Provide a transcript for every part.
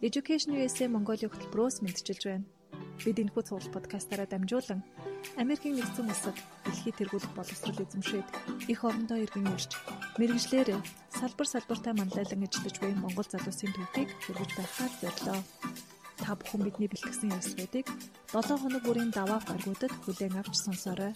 Education USA Mongolia хөтөлбөрөөс мэдчилж байна. Бид энэхүү цуглал подкастаараа дамжуулан Америкийн нэгдсэн улсад дэлхийд тэргуулах боловсрол эзэмшээд их орондоо иргэн ирж мэрэгжлэр салбар салбартаа манлайлан ажиллаж буй Монгол залуусын төвхийг хүргэж байхаар зорилоо. Та бүхэн бидний бэлтгэсэн ярилцлагуудыг 7 хоног бүрийн даваа гаргуудад хүлээн авч сонсоорой.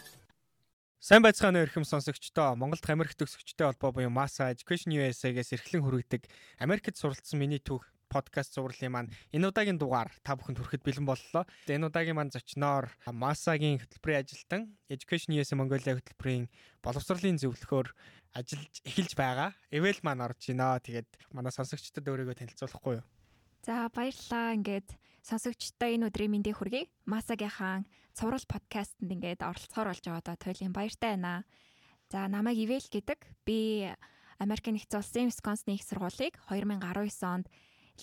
Сайн байцгаана эрхэм сонсогчдоо. Монголд Америк төгсөгчтэй холбоо буюу Masa Education USA-гээс эрхлэн хүргэдэг Америкт суралцсан миний түүх подкаст зурлалын маань энэ удаагийн дугаар та бүхэнд хүрэхэд бэлэн боллоо. Энэ удаагийн маань зочноор Masa-гийн хөтөлбөрийн ажилтан Education USA Mongolia хөтөлбөрийн боловсролын зөвлөхөөр ажиллаж эхэлж байгаа. Эвэл маань орж байна. Тэгээд манай сонсогчдод өөрийгөө танилцуулахгүй юу? За баярлалаа. Ингээд сонсогчдоо энэ өдрийн мэндийг хүргэе. Масагийнхаа цуврал подкастэнд ингээд оролцохоор болж байгаадаа туйлын баяртай байна. За намайг Ивэл гэдэг. Би Америк нэгдсэн улсын Wisconsin их сургуулийг 2019 онд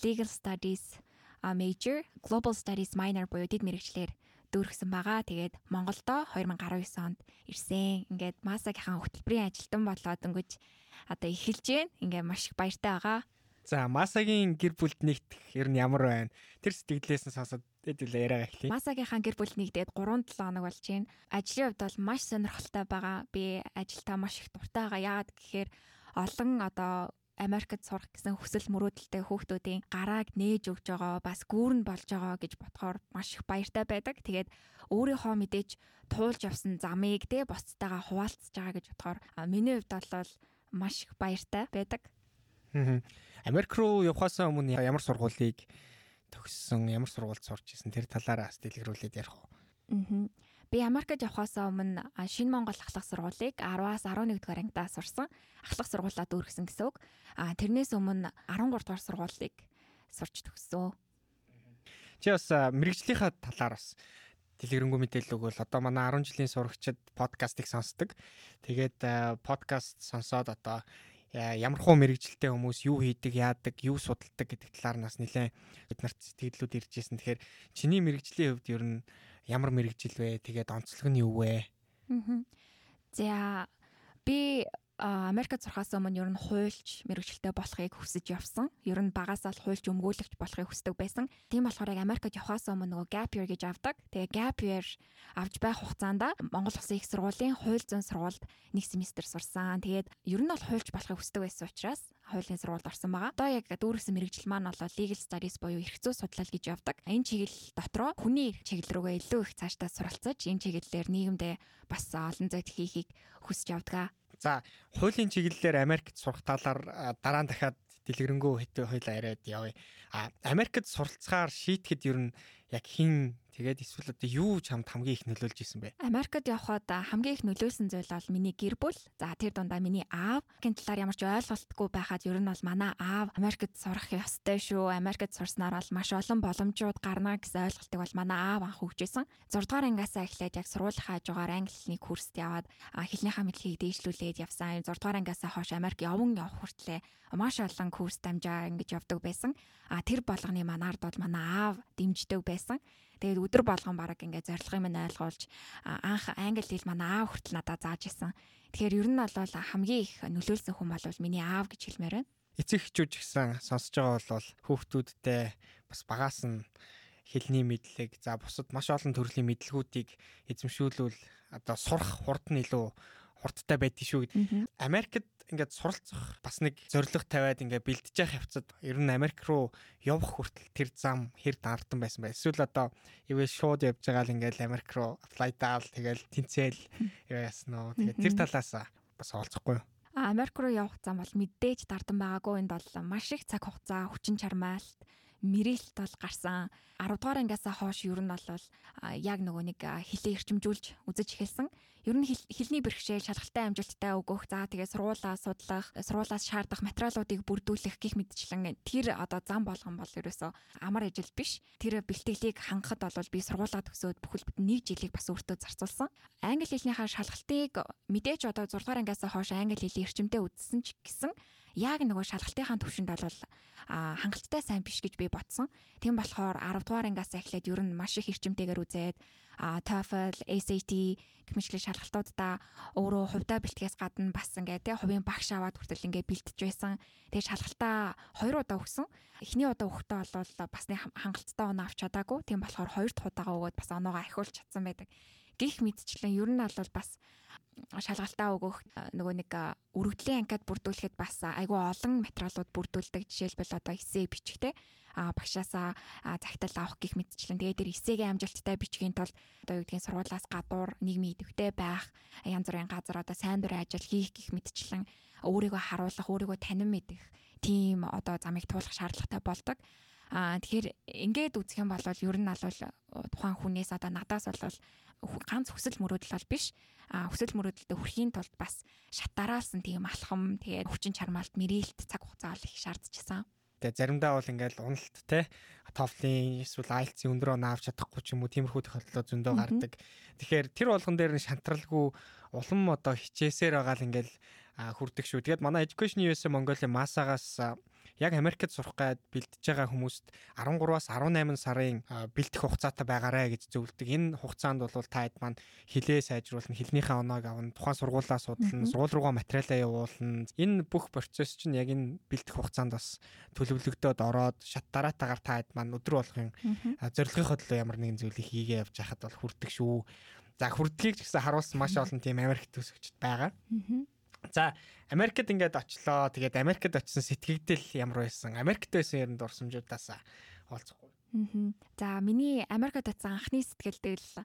Legal Studies major, Global Studies minor буюу дэд мэрэгчлэр дүүргэсэн байгаа. Тэгээд Монголдо 2019 онд ирсэн. Ингээд Масагийнхаа хөтөлбөрийн ажилтан болоод өнгөж одоо эхэлж байна. Ингээд маш их баяртай байгаа. За Масагийн гэр бүлд нэгдэх ер нь ямар байна? Тэр сэтгэлээс нь сонсоод хэдүүлээ яриагаа эхлэе. Масагийнхаа гэр бүл нэгдээд 3-7 хоног болж байна. Ажлын хувьд бол маш сонирхолтой байгаа. Би ажилдаа маш их дуртай байгаа. Яагаад гэхээр олон одоо Америкт сурах гэсэн хүсэл мөрөөдөлтэй хүүхдүүдийн гарааг нээж өгж байгаа бас гүүрэн болж байгаа гэж бодохоор маш их баяртай байдаг. Тэгээд өөрийнхөө мэдээж туулж явсан замыг те босцтойгоо хуваалцж байгаа гэж бодохоор миний хувьд бол маш их баяртай байдаг. Америк руу явхаасаа өмнө ямар сургуулийг төгссөн, ямар сургуульд сурч исэн тэр талаараа дэлгэрүүлээд ярих уу? Аа. Би Америкт явхаасаа өмнө Шинэ Монгол ахлах сургуулийг 10-аас 11 дугаар ангидаа сурсан. Ахлах сургуулаа дүүргэсэн гэсэн үг. Аа тэрнээс өмнө 13 дугаар сургуулийг сурч төгссөн. Чи бас мэрэгжлийнхаа талаар бас дэлгэрэнгүй мэдээлэл өгвөл одоо манай 10 жилийн сурагчид подкастыг сонсдог. Тэгээд подкаст сонсоод одоо ямар хуу мэрэгжилтэй хүмүүс юу хийдэг, яадаг, юу судалдаг гэдэг талаар нас нэлээд бид нарт сэтгэлдлүүд ирж ирсэн. Тэгэхээр чиний мэрэгжлийн хувьд ер нь ямар мэрэгжил вэ? Тэгээд онцлог нь юу вэ? Аа. За би Америкт сурахаас өмнө ер нь хуульч мэрэгчлээ болохыг хүсэж явсан. Ер нь багасаа л хуульч өмгөөлөгч болохыг хүсдэг байсан. Тийм болохоор яг Америкт явахаас өмнө нөгөө gap year гэж авдаг. Тэгээ gap year авч байх хугацаанд Монгол Улсын их сургуулийн хууль зүйн сургуульд нэг семестр сурсан. Тэгээд ер нь бол хуульч болохыг хүсдэг байсан учраас хуулийн сургуульд орсон байгаа. Одоо яг дүүргэсэн мэрэгжил маань бол legal studies буюу эрх зүй судлал гэж явдаг. Энэ чиглэл дотроо хүний чиглэл рүүгээ илүү их цаашдаа суралцаж энэ чиглэлээр нийгэмдээ бас олон зүйл хийхийг хүсэж явдаг. За хуулийн чиглэлээр Америкт сурах талаар дараа нь дахиад дэлгэрэнгүй хэвтэй хоёлаа яриад явъя. А Америкт суралцахаар шийтгэд ер нь яг хин Тэгээд эсвэл одоо юу чамд хамгийн их нөлөөлж исэн бэ? Америкт явхад хамгийн их нөлөөлсөн зүйл бол миний гэр бүл. За тэр дундаа миний аав гин талаар ямар ч ойлголтгүй байхад ер нь бол манай аав Америкт сурах ёстой шүү. Америкт сурснаар бол маш олон боломжууд гарна гэсэн ойлголтыг бол манай аав анх өгчээсэн. 6 дугаар ангиасаа эхлээд яг сургуулийн хажуугаар англи хэлний курст яваад хэлнийхаа мэдлэгийг дээшлүүлээд явсан. 6 дугаар ангиасаа хойш Америк явган явах хүртлээр маш олон курс дамжаа ингэж явдаг байсан. А тэр болгоны манаард бол манай аав дэмждэг байсан. Тэгээд өдөр болгон бараг ингээд зорилгын минь ойлгуулж анх англи хэл манай аав хүртэл надад зааж исэн. Тэгэхээр ер нь бол хамгийн их нөлөөлсөн хүн бол миний аав гэж хэлмээр байна. Эцэг эхчүүд гэсэн сонсож байгаа бол хүүхдүүдтэй бас багаас нь хэлний мэдлэг за бусад маш олон төрлийн мэдлгүүдийг эзэмшүүлвэл одоо сурах хурд нь илүү хурдтай байдгийг шүү гэдэг. Америкт ингээд суралцах бас нэг зориг тавиад ингээд бэлдэж явах явцад ер нь Америк руу явах хүртэл тэр зам хэр дардан байсан бай. Эсвэл одоо ивэ шууд явж байгаа л ингээд Америк руу apply даал тэгэл тэнцэл яасан уу. Тэгээд тэр талаас бас олцохгүй юу? Америк руу явах зам бол мэдээж дардан байгаагүй энд бол маш их цаг хугацаа, хүчин чармаалт мэрэлт бол гарсан 10 дугаар ангиасаа хойш ер нь бол яг нөгөө нэг хилээ эрчимжүүлж үзэж эхэлсэн. Ер нь хилний бэрхшээл шалгалтай амжилттай өгөх, за тэгээ сургуулаа судлах, сургуулаас шаардах материалуудыг бүрдүүлэх гих мэдчлэн тэр одоо зам болгон бол ерөөсөө амар ажил биш. Тэр бэлтгэлийг хангахад бол би сургуулаа төгсөөд бүхэл бүтэн нэг жилийг бас өөртөө зарцуулсан. Англи хэлнийхаа шалгалтыг мэдээж одоо 6 дугаар ангиасаа хойш англи хэлийг эрчимтэй үзсэн ч гэсэн яг нөгөө шалгалтынхаа төвшөнд бол хангалттай сайн биш гэж би бодсон. Тийм болохоор 10 дугаар ангиас эхлээд ер нь маш их эрчимтэйгээр үзээд TOEFL, SAT гэх мэтлэг шалгалтуудаа өөрөө хувьдаа бэлтгэээс гадна бас ингээд тий хувийн багш аваад хүртэл ингээд бэлтэж байсан. Тэгээ шалгалтаа хоёр удаа өгсөн. Эхний удаа өгөхдөө бол бас нэг хангалттай оноо авч чадаагүй. Тийм болохоор хоёр дахь удаага өгөөд бас оноогоо ахиулж чадсан байдаг. Гэх мэтчлэн ер нь бол бас шалгалтаа өгөх нөгөө нэг өргөдлийн анкет бүрдүүлэхэд бас айгүй олон материалууд бүрдүүлдэг. Жишээлбэл одоо эссе бичихтэй а багшаасаа цагтал авах гих мэдчлэн тэгээ тэр эсээгийн амжилттай бичгийн тулд одоо юу гэдгийг сургуулаас гадуур нийгмийн идэвхтэй байх янз бүрийн газар одоо сайн дурын ажил хийх гих мэдчлэн өөрийгөө харуулах өөрийгөө танин мэдэх тийм одоо замыг туулах шаардлагатай болдог. Аа тэгэхээр ингээд үзэх юм бол ер нь бол тухайн хүнээс одоо надаас бол ганц хүсэл мөрөөдөл бол биш. Хүсэл мөрөөдөлтөд хүрэхийн тулд бас шатараалсан тийм алхам тэгээд хүчин чармаалт мэрээлт цаг хугацаа ол их шаардчихсан. Тэгээ заримдаа бол ингээл уналт те TOEFL-ийн эсвэл IELTS-ийн өндөр оноо авч чадахгүй ч юм уу тиймэрхүү тохиолдол зөндөө гардаг. Тэгэхээр тэр болгон дээр нь шантралгүй улам одоо хичээсээр байгаа л ингээл хүрдэг шүү. Тэгээд манай Education USA Mongolia Масагаас яг Америкт сурах гээд бэлдэж байгаа хүмүүст 13-аас 18 сарын бэлдэх хугацаатай байгаарэ гэж зөвлөдөг. Энэ хугацаанд бол та хэд маань хилээ сайжруулна, хилнийхээ оноог авна, тухайн сургуулаа судална, сургууль руугаа материалаа явуулна. Энэ бүх процесс чинь яг энэ бэлдэх хугацаанд бас төлөвлөгдөөд ороод шат дараатаагаар та хэд маань өдрө болгон зорилгынхоо төлөө ямар нэгэн зүйлийг хийгээ явж хахад бол хүрдэг шүү. За хүрдлийг ч гэсэн харуулсан маш олон тийм Америк төсөгчд байгаа. За Америкт ингээд очлоо. Тэгээд Америкт очисон сэтгэгдэл ямар байсан? Америкт байсан ярианд дурсамжуудаас олцохгүй. Аа. За миний Америкт очисон анхны сэтгэлдэл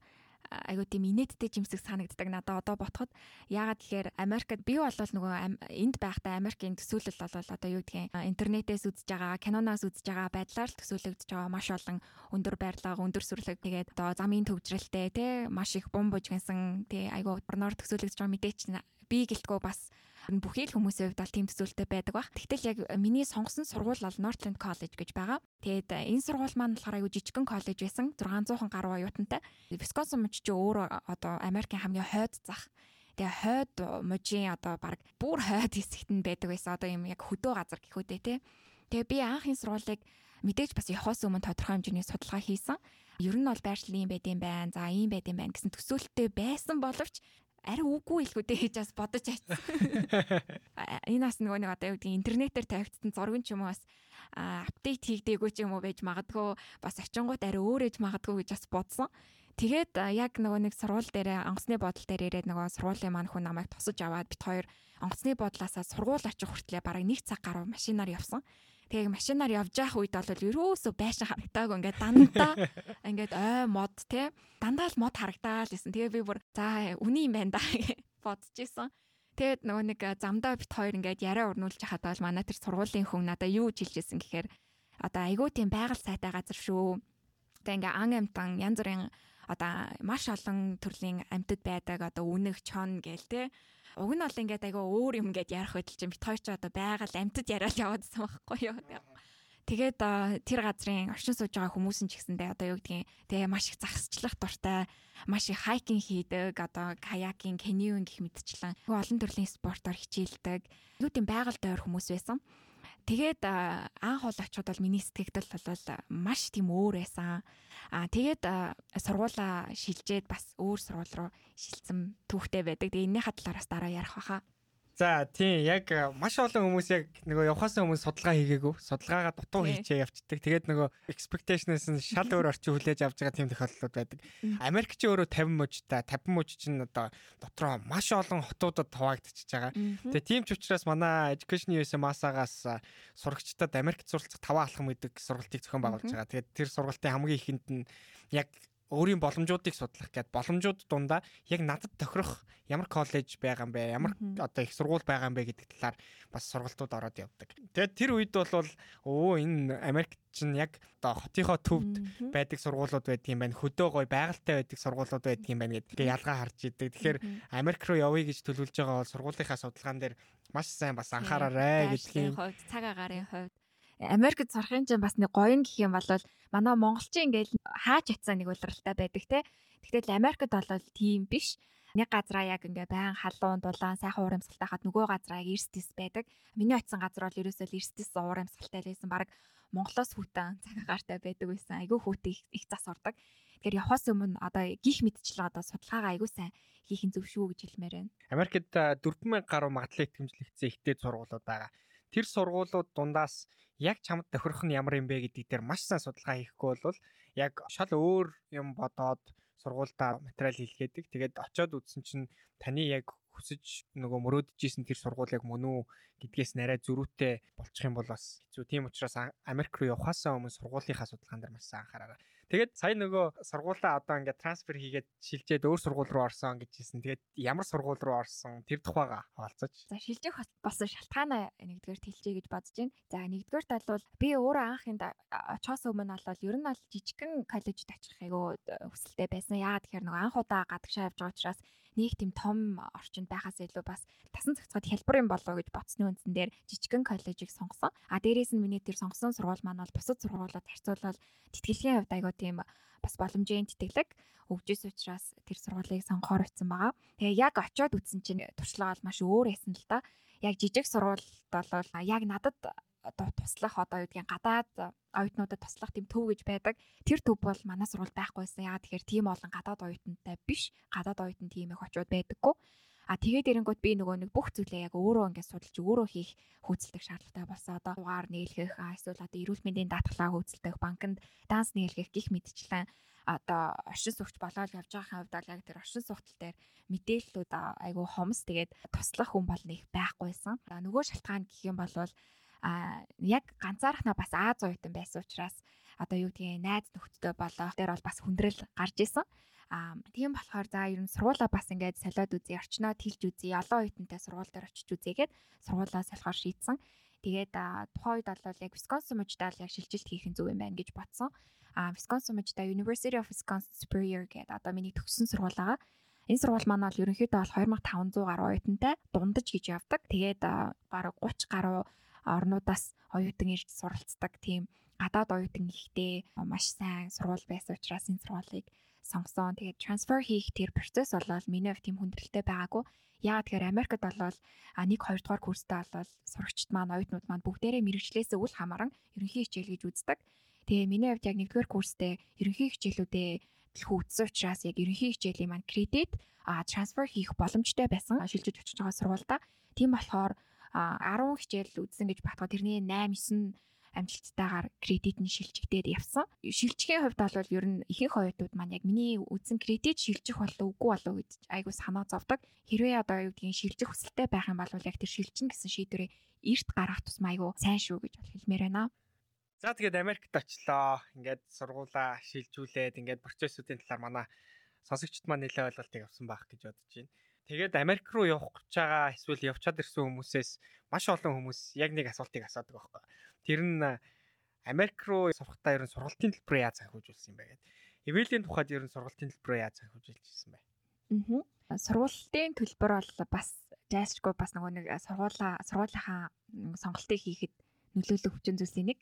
айгуу тийм инээдтэй жимсэг санагддаг надад одоо ботход. Яагаад тэгэхээр Америкт би бол нөгөө энд байхдаа Америкийн төсөөлөл бол одоо юу гэдгийг интернетээс үзэж байгаа киноноос үзэж байгаа байдлаар л төсөөлөгдөж байгаа маш олон өндөр байрлага өндөр сүрлэг тэгээд одоо замын төвжрэлтэй те маш их бум бужгинсан тий айгуу орноор төсөөлөгдөж байгаа мэдээч би гэлтгөө бас бүхий л хүмүүсийн хувьд бол тийм төсөөлтөй байдаг баг. Тэгтэл яг миний сонгосон сургууль бол Northland College гэж байгаа. Тэгээд э, энэ сургууль маань болохоор аюу жижигхэн коллеж байсан. 600 гаруй оюутантай. Wisconsin муч чи өөр одоо Америкийн хамгийн хойд зах Тэгээ хойд мужийн одоо баг бүр хойд хэсэгт нь байдаг байсан. Одоо юм яг хөдөө газар гэх үдэ те. Тэгээ би анх энэ сургуулийг мэдээж бас явахаас өмнө тодорхой хэмжээний судалгаа хийсэн. Ер нь бол байршил ийм байд юм байна. За ийм байд юм байна гэсэн төсөөлттэй байсан боловч ари үгүй илгүүдээ хийж бас бодож айцсан. Энэ бас нөгөө нэг одоо юу гэдэг интернетээр тавигдсан зураг ч юм уу бас апдейт хийгдээгүй ч юм уу байж магадгүй бас очингууд ари өөр ээж магадгүй гэж бас бодсон. Тэгээд яг нөгөө нэг сургууль дээр онгоцны бодол дээр ирээд нөгөө сургуулийн маань хүн намайг тосож аваад бит хоёр онгоцны бодлаасаа сургууль очих хүртлээр бараг нэг цаг гаруй машинаар явсан. Тэгээ машинаар явж явах үед бол ерөөсөө байшин харагдаагүй ингээд дандаа ингээд ой мод те дандаа л мод харагдаал гэсэн. Тэгээ би бүр за үний юм байна да бодож исэн. Тэгээд нөгөө нэг замдаа бит хоёр ингээд яриа өрнүүлж хахад бол манай тэр сургуулийн хүн надаа юу жилжсэн гэхээр одоо айгүй тийм байгаль сайтай газар шүү. Тэгээ ингээ ан амтан янз бүрийн одоо маш олон төрлийн амьтад байдаг одоо үнэг чон гээл те уг нь бол ингээд айгаа өөр юм ингээд ярих хөдөл чинь бит хоёр ч одоо байгаль амьтад яриад яваадсан байхгүй юу. Тэгээд тэр газрын оршин сууж байгаа хүмүүс нь ч гэсэндээ одоо юу гэдгийг тэгээ маш их загасчлах дуртай, маш их хайкинг хийдэг, одоо каякинг, каньон гэх мэтчлэн олон төрлийн спортоор хичээлдэг. Юу гэм байгальтай ойр хүмүүс байсан. Тэгээд анх ол очиод бол миний сэтгэгдэл бол маш тийм өөр байсан. Аа тэгээд сургуулаа шилжээд бас өөр сургууль руу шилжсэн түүхтэй байдаг. Тэгээ энэний хадлаараас дараа ярих баха. За тийм яг э, маш олон хүмүүс яг нөгөө явахаас хүмүүс судалгаа хийгээгүй. Судалгаагаа дутуу хийчээ явцдаг. Тэгээд нөгөө expectation-ээс нь шал өөр орчин хүлээж авч байгаа тийм тохиолдлууд байдаг. Америк ч өөрөө 50 мужтай 50 муж чинь одоо дотроо маш олон хотуудад хуваагдчихж байгаа. Тэгээд тийм ч учраас манай education USA масагаас сурагчдад Америкт суралцах 5 алхам гэдэг сургалтыг зохион байгуулж байгаа. Тэгээд тэр сургалтын хамгийн ихэнд нь яг өөрийн боломжуудыг судлах гээд боломжууд дундаа яг надад тохирох ямар коллеж байгаа юм бэ ямар одоо их сургууль байгаа юм бэ гэдэг талаар бас сургалтууд ороод явдаг. Тэгээд тэр үед бол өө энэ Америк чинь яг одоо хотынхоо төвд байдаг сургуулиуд байдаг юм байна. Хөдөө гой байгальтай байдаг сургуулиуд байдаг юм байна гэдэг ялгаа харж идэг. Тэгэхээр Америк руу явъя гэж төлөвлөж байгаа бол сургуулийнхаа судалгаан дээр маш сайн бас анхаараарай гэдгийг цаг агарын хувьд Америкт сурахын чинь бас нэг гоё гэх юм бол манай монголчин ингээл хаач атсан нэг улиралтай байдаг те. Тэгтэл Америкт бол тийм биш. Нэг газараа яг ингээ байн халуун дулаан сайхан уур амьсгалтай хаад нөгөө газараа яг эрс тис байдаг. Миний очисон газар бол ерөөсөө эрс тис уур амьсгалтай лээсэн баг Монголоос хүүтэн цагаагаартай байдаг байсан. Айгүй хүүтэй их зас ордог. Тэгэхээр явахаас өмнө одоо гих мэдчлээ одоо судалгаагаа айгүй сайн хийх нь зөв шүү гэж хэлмээр байна. Америкт 4000 гаруй магадлал итгэмжлэгдсэн ихтэй сургуулиуд байгаа. Тэр сургуулиуд дундаас яг чамд тохирох нь ямар юм бэ гэдэг дээр маш сайн судалгаа хийхгүй бол яг шал өөр юм бодоод сургуультай материал хийлгээдэг. Тэгээд очиод үзсэн чинь таны яг хүсэж нөгөө мөрөөдөж исэн тэр сургууль яг мөн үү гэдгээс нарай зөрүүтэй болчих юм бол бас хэцүү. Тийм учраас Америк руу явахаасаа өмнө сургуулийнхаа судалгаан дээр маш сайн анхаараа. Тэгээд сая нөгөө сургуулаа одоо ингээд трансфер хийгээд шилжээд өөр сургууль руу орсон гэж хэлсэн. Тэгээд ямар сургууль руу орсон тэр тухайга хаалцаж. За шилжих болсон шалтгаанаа нэгдүгээр хэлчихье гэж бодож байна. За нэгдүгээр тал бол би өөрөө анхынд очоос өмнө бол ер нь бол жижигхэн коллежид очих айгу хүсэлтэй байсан. Яагаад тэгэхээр нөгөө анх удаа гадагшаа явж байгаа учраас нэг тийм том орчинд байхаас илүү бас тасан цагцаад хялбар юм болоо гэж бодсны үндсэн дээр жижигхэн коллежийг сонгосон. А дээрээс нь миний тэр сонгосон сургууль маань бол бусад сургуулиуд харьцуулбал тэтгэлгийн хувьд айгуу тийм бас боломжийн тэтгэлэг өгжээс учраас тэр сургуулийг сонгохоор утсан байгаа. Тэгээ яг очиод үтсэн чинь туршлага бол маш өөр байсан л да. Яг жижиг сургуульд бол яг надад одоо туслах одоо юу гэдгийг гадаад оюутнуудад туслах тийм төв гэж байдаг. Тэр төв бол манай сургууль байхгүйсэн. Яагаад тэгэхээр тийм олон гадаад оюутантай биш. Гадаад оюутан тийм их очиод байдаггүй. А тэгээд эрэнгүүт би нөгөө нэг бүх зүйлээ яг өөрөө ингээд судалж өөрөө хийх хөөцөлдөх шаардлагатай болсон. Одоо дугаар нийлгэх, эсвэл одоо эрүүл мэндийн даатгалаа хөөцөлдөх, банкнд данс нийлгэх гих мэдчлэн одоо оршин суугч болоод явж байгаа хувьд бол яг тэр оршин суугтал дээр мэдээллүүд айгүй хомс тэгээд туслах хүн бол нэг байхгүйсэн. Нөгөө шалтгаан гэх юм бол а яг ганцаархнаа бас Аз оюутан байсан учраас одоо юу гэдгийг найз нөхдөдөө болоо тэр бол бас хүндрэл гарч исэн. Аа тийм болохоор за ер нь сургуулаа бас ингээд солиод үзье, орчноо тэлж үзье, олон оюутантай сургууль дээр очиж үзье гэд сургуулаа солихоор шийдсэн. Тэгээд тухайн үед бол яг Wisconsin мужидаа яг шилжилт хийх нь зөв юм байна гэж бодсон. Аа Wisconsin мужидаа University of Wisconsin Superior гэдэг одоо миний төгссөн сургууль байгаа. Энэ сургууль маань бол ерөнхийдөө бол 2500 гаруй оюутантай дундаж гэж явдаг. Тэгээд бараг 30 гаруй орнуудаас оюутан ирж суралцдаг тийм гадаад оюутан ихтэй маш сайн сургууль байсан учраас энэ сургуулийг сонгосон. Тэгээд трансфер хийх тэр процесс бол миний хувьд тийм хүндрэлтэй байгаагүй. Яагаад тэгэхээр Америкт бол 1 2 дугаар курстай бол сурагчид маань оюутнууд маань бүгдээрээ мэрэгчлээс үл хамааран ерөнхий хичээл гэж үздэг. Тэгээ миний хувьд яг 1-р курстэй ерөнхий хичээлүүдээ үтсэн учраас яг ерөнхий хичээлийн маань кредит а трансфер хийх боломжтой байсан шилжиж очиж байгаа сургуультай. Тийм болохоор 10 хичээл үзсэн гэж батгаа тэрний 8 9 амжилттайгаар кредит нь шилжигдээд явсан. Шилжихийн хувьд бол ер нь ихэнх оюутнууд маань яг миний үзэн кредит шилжих болов үгүй болов гэж айгу санаа зовдөг. Хэрвээ одоо юу гэдгийг шилжих хүсэлтэй байх юм бол яг тэр шилжин гэсэн шийдвэрээ эрт гаргах тусмаа айгу сайн шүү гэж хэлмээр байна. За тэгээд Америкт очлоо. Ингээд сургуулаа шилжүүлээд ингээд процессүүдийн талаар манай сонсогчд маань нэлээд ойлголтыг авсан байх гэж бодож байна. Тэгээд Америк руу явах гэж байгаа эсвэл явчаад ирсэн хүмүүсээс маш олон хүмүүс яг нэг асуултыг асуудаг байхгүй. Тэр нь Америк руу сурахтаа ер нь сургалтын төлбөрөө яаж санхүүжүүлсэн юм бэ гэдэг. Эвэлийн тухайд ер нь сургалтын төлбөрөө яаж санхүүжүүлж ирсэн бэ? Аа. Сургалтын төлбөр бол бас жайшгүй бас нөгөө нэг сургуулаа сургуулийнхаа сонголтыг хийхэд нөлөөлөх хүчин зүйлсийн нэг.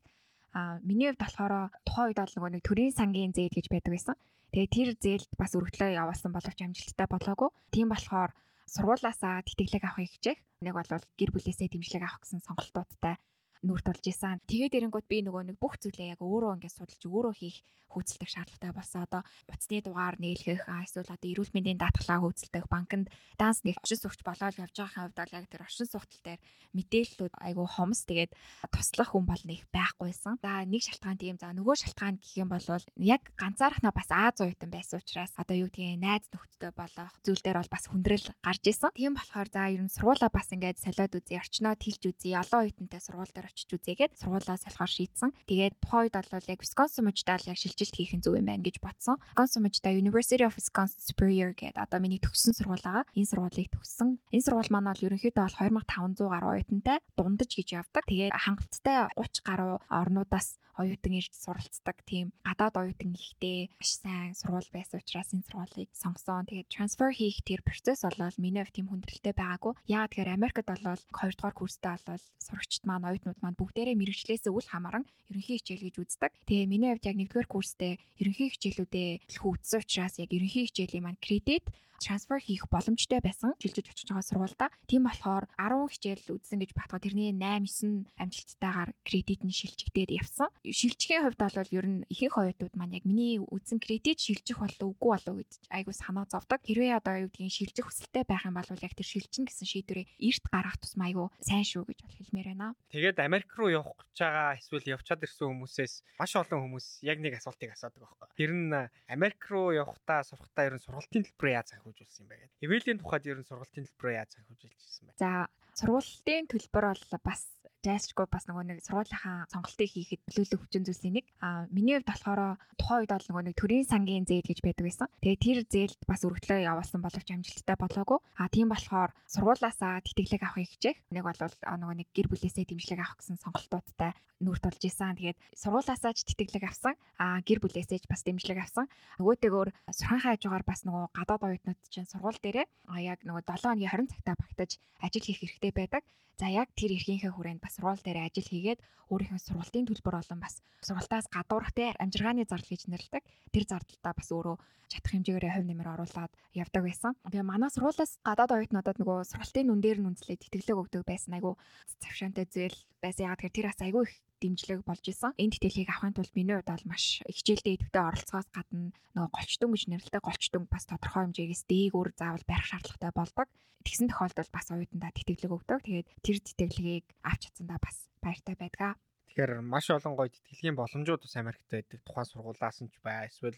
Аа миний хувьд болохоор тухайн үед бол нөгөө нэг төрийн сангийн зээл гэж байдаг байсан. Тэгээ тэр зээлд бас өргөдлөө явуулсан боловч амжилттай болоогүй. Тийм болохоор сургуулаасаа тэтгэлэг авахыг хичээх. Нэг бол гэр бүлээсээ дэмжлэг авах гэсэн сонголтуудтай нүүр тулж исэн. Тэгээд эрэнгүүт би нөгөө нэг бүх зүйлээ яг өөрөө ингээд судалж өөрөө хийх хөөцөлдөх шаардлагатай болсон. Одоо утасны дугаар нээлгэх, эсвэл одоо эрүүл мэндийн даатгалаа хөөцөлдөх, банкнд данс нэг оршин суугч болоод явж байгаа хувьд бол яг тэр оршин суугтал дээр мэдээллүүд айгүй хомс тэгээд туслах хүн бол нэг байхгүйсэн. За нэг шалтгаан тийм. За нөгөө шалтгаан гэх юм бол яг ганцаархнаа бас Аз уятан байсан учраас одоо юу гэдгийг найз нөхдөдөө болох зүйл дээр бол бас хүндрэл гарч исэн. Тийм болохоор за ер нь сургуулаа бас ингээд солиод үзье, орчноо тэлж үзье, олон уятантай сургууль дээр очиж үзээгээд сургуулаа солихоор шийдсэн. Тэгээд тухайн үед бол яг Wisconsin мужидаа яг шилжилт хийх нь зөв юм байна гэж бодсон. Wisconsin мужидаа University of Wisconsin Superior гэдэг одоо миний төгссөн сургууль байгаа. Энэ сургуулийг төгссөн. Энэ сургууль маань бол ерөнхийдөө бол 2500 гаруй оюутантай дундаж гэж явдаг. Тэгээд хангалттай 30 гаруй орнуудаас оюутан ирж суралцдаг тийм гадаад оюутан ихтэй маш сайн сургууль байсан учраас энэ сургуулийг сонгосон. Тэгээд трансфер хийх тэр процесс болол миний хувьд тийм хүндрэлтэй байгаагүй. Яагаад тэгэхээр Америкт болол 2 дугаар курстээ болол сурагчид маань оюутнууд маань бүгдээрээ мэрэгчлээс үл хамааран ерөнхий хичээл гэж үздэг. Тэгээ миний хувьд яг 1-р курстээ ерөнхий хичээлүүдээ их үзсэн учраас яг ерөнхий хичээлийн маань кредит трансфер хийх боломжтой байсан шилжиж очиж байгаа сургуультай. Тийм болохоор 10 хичээл үзсэн гэж батгаа тэрний 8 9 амжилттайгаар кредит нь шилжигдээд явсан. Шилжихийн хувьд бол ер нь ихэнх оюутнууд маань яг миний үзсэн кредит шилжих болов үгүй болов гэж айгуу санаа зовдөг. Хэрвээ одоо юу гэдгийг шилжих хүсэлтэй байх юм бол яг тэр шилжин гэсэн шийдвэрээ эрт гаргах тусмаа айгуу сайн шүү гэж бол хэлмээр байна. Тэгээд Америк руу явах гэж байгаа эсвэл явчаад ирсэн хүмүүсээс маш олон хүмүүс яг нэг асуултыг асуудаг байхгүй. Тэр нь Америк руу явахдаа сурахтаа ер нь сургалтын төлбөрөө яаж санхүүжүүлсэн юм бэ гэдэг. Эвэлийн тухайд ер нь сургалтын төлбөрөө яаж санхүүжүүлж ирсэн бэ? За сургуулийн төлбөр бол бас жайсчгүй бас нөгөө нэг сургуулийнхаа сонголтыг хийхэд нөлөөлөх хүчин зүйлсийн нэг. А миний хувьд болохоор тухайн үед бол нөгөө нэг төрийн сангийн зээл гэж байдаг байсан. Тэгээ тэр зээлд бас өргөдлөө явуулсан боловч амжилттай болоогүй. А тийм болохоор сургуулаасаа тэтгэлэг авахыг хичээх. Нэг бол нөгөө нэг гэр бүлээсээ дэмжлэг авах гэсэн сонголтуудтай нүүр тулж исэн. Тэгээд сургуулаасаа ч тэтгэлэг авсан. А гэр бүлээсээ ч бас дэмжлэг авсан. Нөгөөтэйгөр сурхаан хажуугаар бас нөгөө гадаад оюутнууд чинь сургууль дээрээ яг нөгөө 7 хоногийн 20 цагтаа багтаж ажил хийх хэрэгтэй байдаг. За яг тэр эрхийнхээ хүрээнд бас сургууль дээр ажил хийгээд өөрийнхөө сургалтын төлбөр болон бас сургалтаас гадуурх те амжиргааны зардал гэж нэрлэдэг. Тэр зардалтаа бас өөрөө чадах хэмжээгээр хувь нэмэр оруулаад явдаг байсан. Тэгээ манай сургуулиас гадаад оюутнуудад нөгөө сургалтын нүн дээр нь үнслээд тэтгэлэг өгдөг байсан. Айгу завшаантай зээл байсан. Яг тэр бас айгу их дэмжлэг болж исэн. Энэ тэтгэлгийг авахын тулд миний хувьд бол маш хичээлдээ идэвхтэй оролцоогоос гадна нөгөө голчтон гэж нэрлэдэг голчтон бас тодорхой хэмжээгээс дээгүүр заавал барих шаардлагатай болдог. Тэгсэн тохиолдолд бас оюутандаа тэтгэлэг өгдөг. Тэгээд тэр тэтгэлгийг авч чадсандаа бас баяртай байдгаа. Тэгэхээр маш олон гоё тэтгэлгийн боломжууд бас Америкт байдаг. Тухайн сургуулиас нь ч бай, эсвэл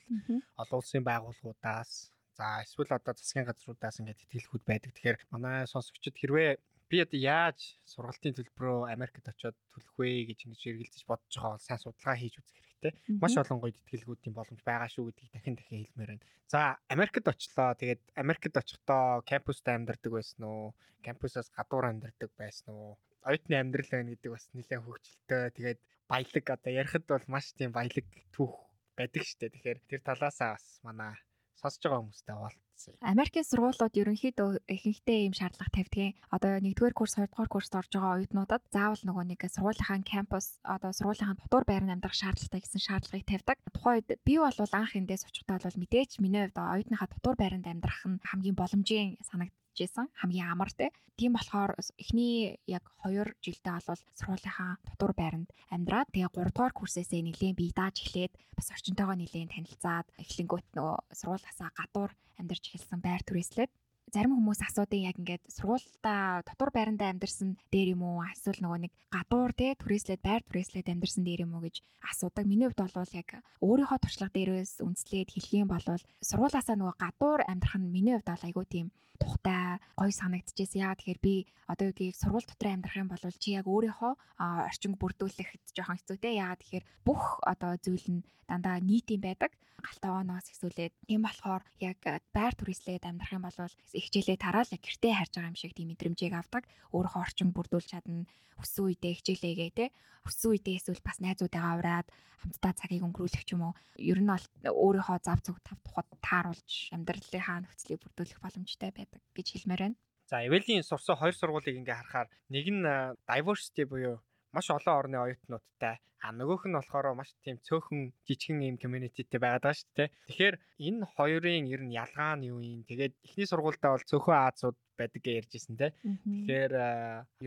олон улсын байгууллагуудаас За эсвэл одоо засгийн газруудаас ингээд тэтгэлгүүд байдаг. Тэгэхээр манай сонсогчид хэрвээ би одоо яаж сургалтын төлбөрөө Америкт очиод төлөх вэ гэж ингэж эргэлзэж бодож байгаа бол сайн судалгаа хийж үзэх хэрэгтэй. Маш олон гоё тэтгэлгүүдийн боломж байгаа шүү гэдгийг дахин дахин хэлмээр байна. За Америкт очлоо. Тэгээд Америкт очихдоо кампуст амьдардаг байсан уу? Кампусаас гадуур амьдардаг байсан уу? Оюутны амьдрал байна гэдэг бас нэлээд хөвгчлөлтөө. Тэгээд баялаг одоо ярихад бол маш тийм баялаг түүх байдаг штэ. Тэгэхээр тэр талаасаа бас манай сонсож байгаа хүмүүстэй уулзсан. Америкийн сургуулиуд ерөнхийдөө ихэнхдээ ийм шаардлага тавьдгийн. Одоо 1-р курс, 2-р курст орж байгаа оюутнуудад заавал нөгөө нэг сургуулийнхаа кампус, одоо сургуулийнхаа дотор байранд амьдрах шаардлагатай гэсэн шаардлагыг тавьдаг. Тухайн үед би бол анх эндээс очихдаа бол мэдээч миний хувьд оюутныхаа дотор байранд амьдрах нь хамгийн боломжийн санагд байсан хамгийн амар те. Тийм болохоор эхний яг 2 жилдээ бол сургуулийнхаа дотор байранд амьдраад тэгээ 3 дугаар курсээсээ нэлээд бие дааж эхлээд бас орчинтойгоо нэлээд танилцаад эхлэнгүүт нөгөө сургуулиасаа гадуур амьдарч эхэлсэн байр түрээслээд зарим хүмүүс асуудаг яг ингээд сургуультай дотор байрандаа амьдарсан дээр юм уу эсвэл нөгөө нэг гадуур те түрээслээд байр түрээслээд амьдарсан дээр юм уу гэж асуудаг. Миний хувьд бол яг өөрийнхөө туршлага дээрээс үнслээд хэлэх юм бол сургуулаасаа нөгөө гадуур амьдрах нь миний хувьд бол айгүй тийм тухтай гоё санагдчихсэн. Яа тэгэхээр би одоо үгийг сургууль дотор амьдрах юм бол чи яг өөрийнхөө орчин бүрдүүлэхэд жоохон хэцүү те. Яа тэгэхээр бүх одоо зүйл нь дандаа нийт юм байдаг. Галтавааноос ихсүүлээд тийм болохоор яг байр түрээслээд амьдрах юм бол хичээлээ тараал гэртээ харж байгаа юм шиг тийм мэдрэмжийг авдаг. Өөрийнхөө орчин бүрдүүлж чадна. Өссөн үедээ хичээлээгээ те. Өссөн үедээ эсвэл бас найзуудаагаа ураад хамтдаа цагийг өнгөрүүлэх ч юм уу. Ер нь өөрийнхөө зав зүг тав тухад тааруулж амьдралынхаа нөхцөлийг бүрдүүлэх боломжтой байдаг гэж хэлмээр байна. За, Эвелийн сурсан хоёр сургуулийг ингээ харахаар нэг нь diversity буюу маш олон орны оюутнуудтай а нөгөөх нь болохоор маш тийм цөөхөн жижигхэн юм communityтэй байгаад байгаа шүү дээ. Тэгэхээр энэ хоёрын ер нь ялгаа нь юу юм? Тэгээд эхний сургуультай бол цөөхөн Аазууд байдаг гэж ярьжсэн те. Тэгэхээр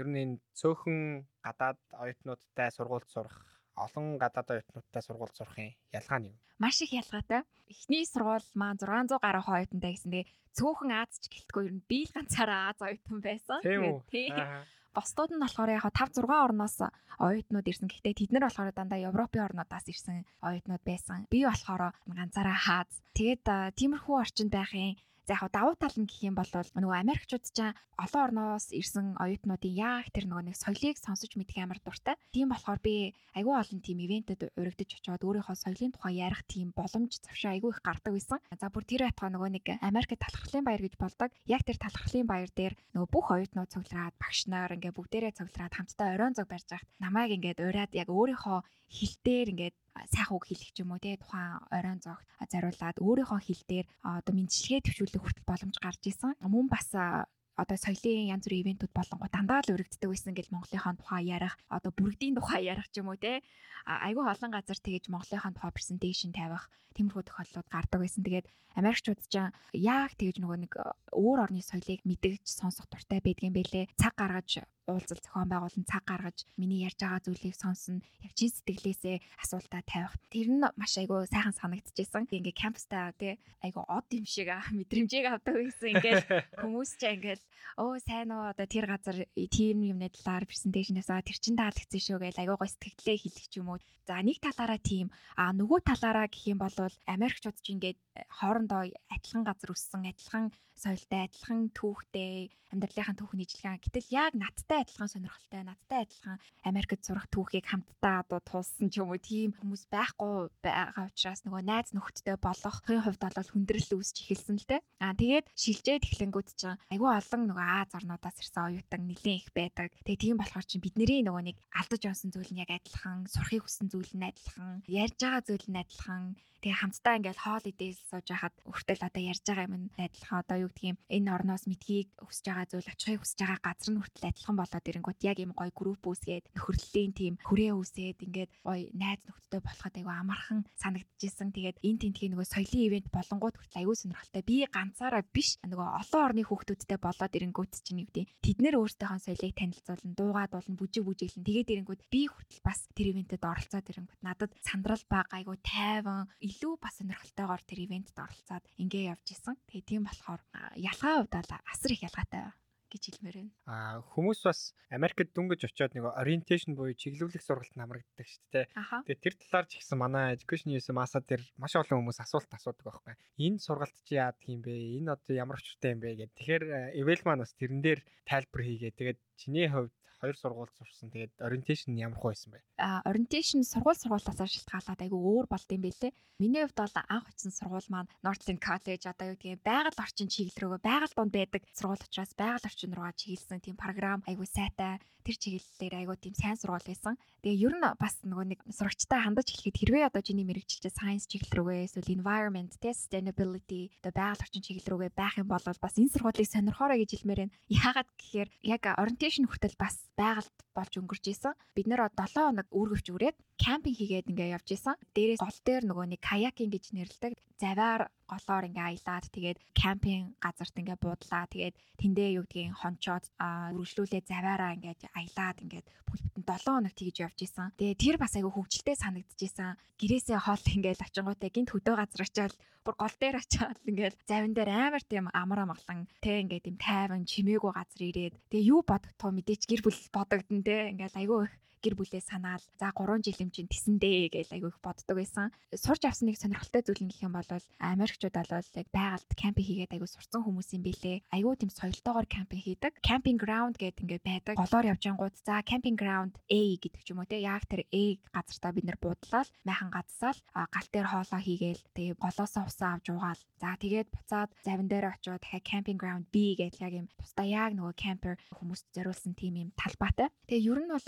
ер нь энэ цөөхөн гадаад оюутнуудтай сургуульд сурах олон гадаад оюутнуудтай сургуульд сурахын ялгаа нь юу? Маш их ялгаатай. Эхний сургууль маань 600 гаруй оюутантай гэсэн. Тэгээ цөөхөн Аз ч гэлтгүй ер нь би л ганцаараа Аз оюутан байсан. Тэгээд Босдууд нь болохоор яг 5 6 орноос оюутнууд ирсэн. Гэхдээ тэд нар болохоор дандаа Европын орнуудаас ирсэн оюутнууд байсан. Би болохоор ганцаараа хаад. Тэгээд тиймэрхүү орчинд байхын За яг давуу тал нь гэх юм бол нөгөө Америкчууд ч олон орноос ирсэн оюутнуудын яг тэр нөгөө нэг соёлыг сонсож мэдэх амар дуртай. Тийм болохоор би айгүй олон тийм ивентэд урагдж очиод өөрийнхөө соёлын тухай ярих тийм боломж завшаа айгүй их гардаг байсан. За бүр тэр байтугай нөгөө нэг Америкт талхарлын баяр гэж болдог. Яг тэр талхарлын баяр дээр нөгөө бүх оюутнууд цуглараад багш нар ингээ бүгдээрээ цуглараад хамтдаа оройн зог барьж байхад намайг ингээд ураад яг өөрийнхөө хил дээр ингээд сайхан үг хэлэх ч юм уу те тухайн оройн зогт зариулаад өөрийнхөө хил дээр одоо мэдчилгээ төвшүүлэх хүртэл боломж гарч исэн. Мөн бас одоо соёлын янз бүрийн ивентүүд болонгоо дандаа л өргөддөг байсан гэл Монголынхаа тухай ярих одоо бүргэдийн тухай ярих ч юм уу те айгүй олон газар тэгэж Монголынхаа тухай презентацийн тавих тиймэрхүү тохиолдлууд гардаг байсан. Тэгээд Америкчууд ч яг тэгэж нөгөө нэг өөр орны соёлыг мэдгэж сонсох дуртай байдгийн бэлээ. Цаг гаргаж уулзал зохион байгуулан цаг гаргаж миний ярьж байгаа зүйлийг сонсно. Яг чин сэтгэлээсээ асуултаа тавих. Тэр нь маш айгүй сайхан санагдчихсэн. Ингээ кампустай тий айгүй од юм шиг мэдрэмжийг авдаг байсан. Ингээл хүмүүс ч ингээл оо сайн уу одоо тэр газар тийм юмны талаар презентацийн авсаа тэр чин таалагдсан шүү гэж айгүй гой сэтгэлдээ хэлэх ч юм уу. За нэг талаараа тийм а нөгөө талаараа гэх юм бол Америкчууд ч ингээд хоорондоо адилхан газар өссөн, адилхан соёлтой, адилхан түүхтэй, амьдралынхаа түүхний ижилхэн. Гэтэл яг надтай адилхан сонирхолтой, надтай адилхан Америкт сурах түүхийг хамтдаа одоо туулсан ч юм уу тийм хүмүүс байхгүй байгаа учраас нөгөө найз нөхдөдтэй болохын хувьд бол хүндрэл үүсч эхэлсэн л дээ. Аа тэгээд шилжээд эхлэнгүүд чинь айгүй олон нөгөө Аз орнуудаас ирсэн оюутан нэлээд их байдаг. Тэгээ тийм болохоор чинь бидний нөгөө нэг алдаж онсон зүйл нь яг адилхан, сурахыг хүссэн зүйл нь адилхан, ярьж байгаа зүйл нь адилхан. Тэгээ хамтдаа ингээл хоол идэл сууж байхад өртөл одоо ярьж байгаа юм адилхан одоо юу гэдгийг энэ орноос мэдхийг хүсэж байгаа зүйл очихыг хүсэж байгаа газар нь хүртэл адилхан болоод ирэнгүүт яг юм гоё групп үүсгээд нөхөрлөлийн тим хүрээ үүсээд ингээд гоё найз нөхдөдтэй болоход айгу амархан санагдчихсэн. Тэгээд энэ тентгийн нөгөө соёлын ивент болонгууд хүртэл айгу сонирхолтой. Би ганцаараа биш нөгөө олон орны хүүхдүүдтэй болоод ирэнгүүт чинь юу гэдэг тэд нэр өөрсдийнхөө соёлыг танилцуулна, дуугаад болно, бүжиг бүжиглэн тэгээд ирэнгүүт би хүртэл бас тэр ивентэд оролцоод ирэнгүүт надад сандрал бага айгу тайван илүү бас сонирхолтойгоор тэр ивентэд оролцоод ингээ явж исэн. Тэгээ тийм болохоор ялгаа бол асар их ялгаатай гэж хэлмээр байна. Аа хүмүүс бас Америкт дүнгэж очиод нэг ориентейшн буюу чиглүүлэх сургалт намрагддаг шүү дээ. Тэгээ тэр талаар ч ихсэн манай education use маса дээр маш олон хүмүүс асуулт асуудаг байхгүй. Энэ сургалт чи яадаг юм бэ? Энэ одоо ямар очиртай юм бэ гэдэг. Тэгэхээр eval маань бас тэрэн дээр тайлбар хийгээ. Тэгээд чиний хувьд хоёр сургууль сурсан. Тэгээд ориентейшн ямар хөө байсан бэ? А ориентейшн сургууль сургуулиасаа шалтгаалаад айгүй өөр болд юм бэлээ. Миний хувьд бол анх очсон сургууль маань Northland College одоо юу гэдгийг байгаль орчин чиглэл рүү байгаль донд байдаг сургууль учраас байгаль орчин руугаа чиглэсэн тийм програм айгүй сайтай тэр чиглэлээр айгүй тийм сайн сургууль байсан. Тэгээ ер нь бас нөгөө нэг сурагчтай хандаж эхлэхэд хэрвээ одоо чиний мэрэгчлээ science чиглэл рүүгээ эсвэл environment, sustainability одоо байгаль орчин чиглэл рүүгээ байх юм бол бас энэ сургуулийг сонирхоорой гэж хэлмээр байна. Яагаад гэхээр яг orientation хүртэл бас байгальд болж өнгөрч исэн. Бид нэр 7 хоног үүргэвч үрээд кемпинг хийгээд ингээ явж исэн. Дээрээс гол дээр нөгөө нэг каякинг гэж нэрлэдэг. Заваар голоор ингээ аялаад тэгээд кемпинг газарт ингээ буудлаа. Тэгээд тэндээ юу гэдгийг хончоод үргэлжлүүлээ заваараа ингээ аялаад ингээ бүл бүтэн 7 хоног тэгж явж исэн. Тэгээд тэр бас айгүй хөвгчлээ санагдчихсан. Гэрээсээ хоол ингээ очингуутай гинт хөдөө газар очиад бүр гол дээр очиад ингээл завин дээр амар тийм амар амгалан тэ ингээд тийм тайван чимээгүй газар ирээд тэгээ юу бодогдох мэдээч гэр бүл бодогдсон тэ ингээл айгүй их гэр бүлээ санаал за 3 жил юм чинь тисэндээ гэж айгүй их боддог байсан. Сурч авсан нэг сонирхолтой зүйл нь гэх юм бол Америкчууд бол яг байгальд кемпинг хийгээд айгүй сурсан хүмүүс юм бэлээ. Айгүй тийм соёлтойгоор кемпинг хийдэг. Camping ground гэдэг ингээд байдаг. Голоор явж ангууд за camping ground A гэдэг ч юм уу те яг тэр A газартаа бид нэр буудлаа майхан гадсаал гал дээр хоолоо хийгээл тэгээ голоосоо усаа авч угаал. За тэгээд буцаад завин дээр очиод дахиад camping ground B гэдэг яг юм тусдаа яг нөгөө camper хүмүүст зориулсан тийм юм талбайтай. Тэгээ ер нь бол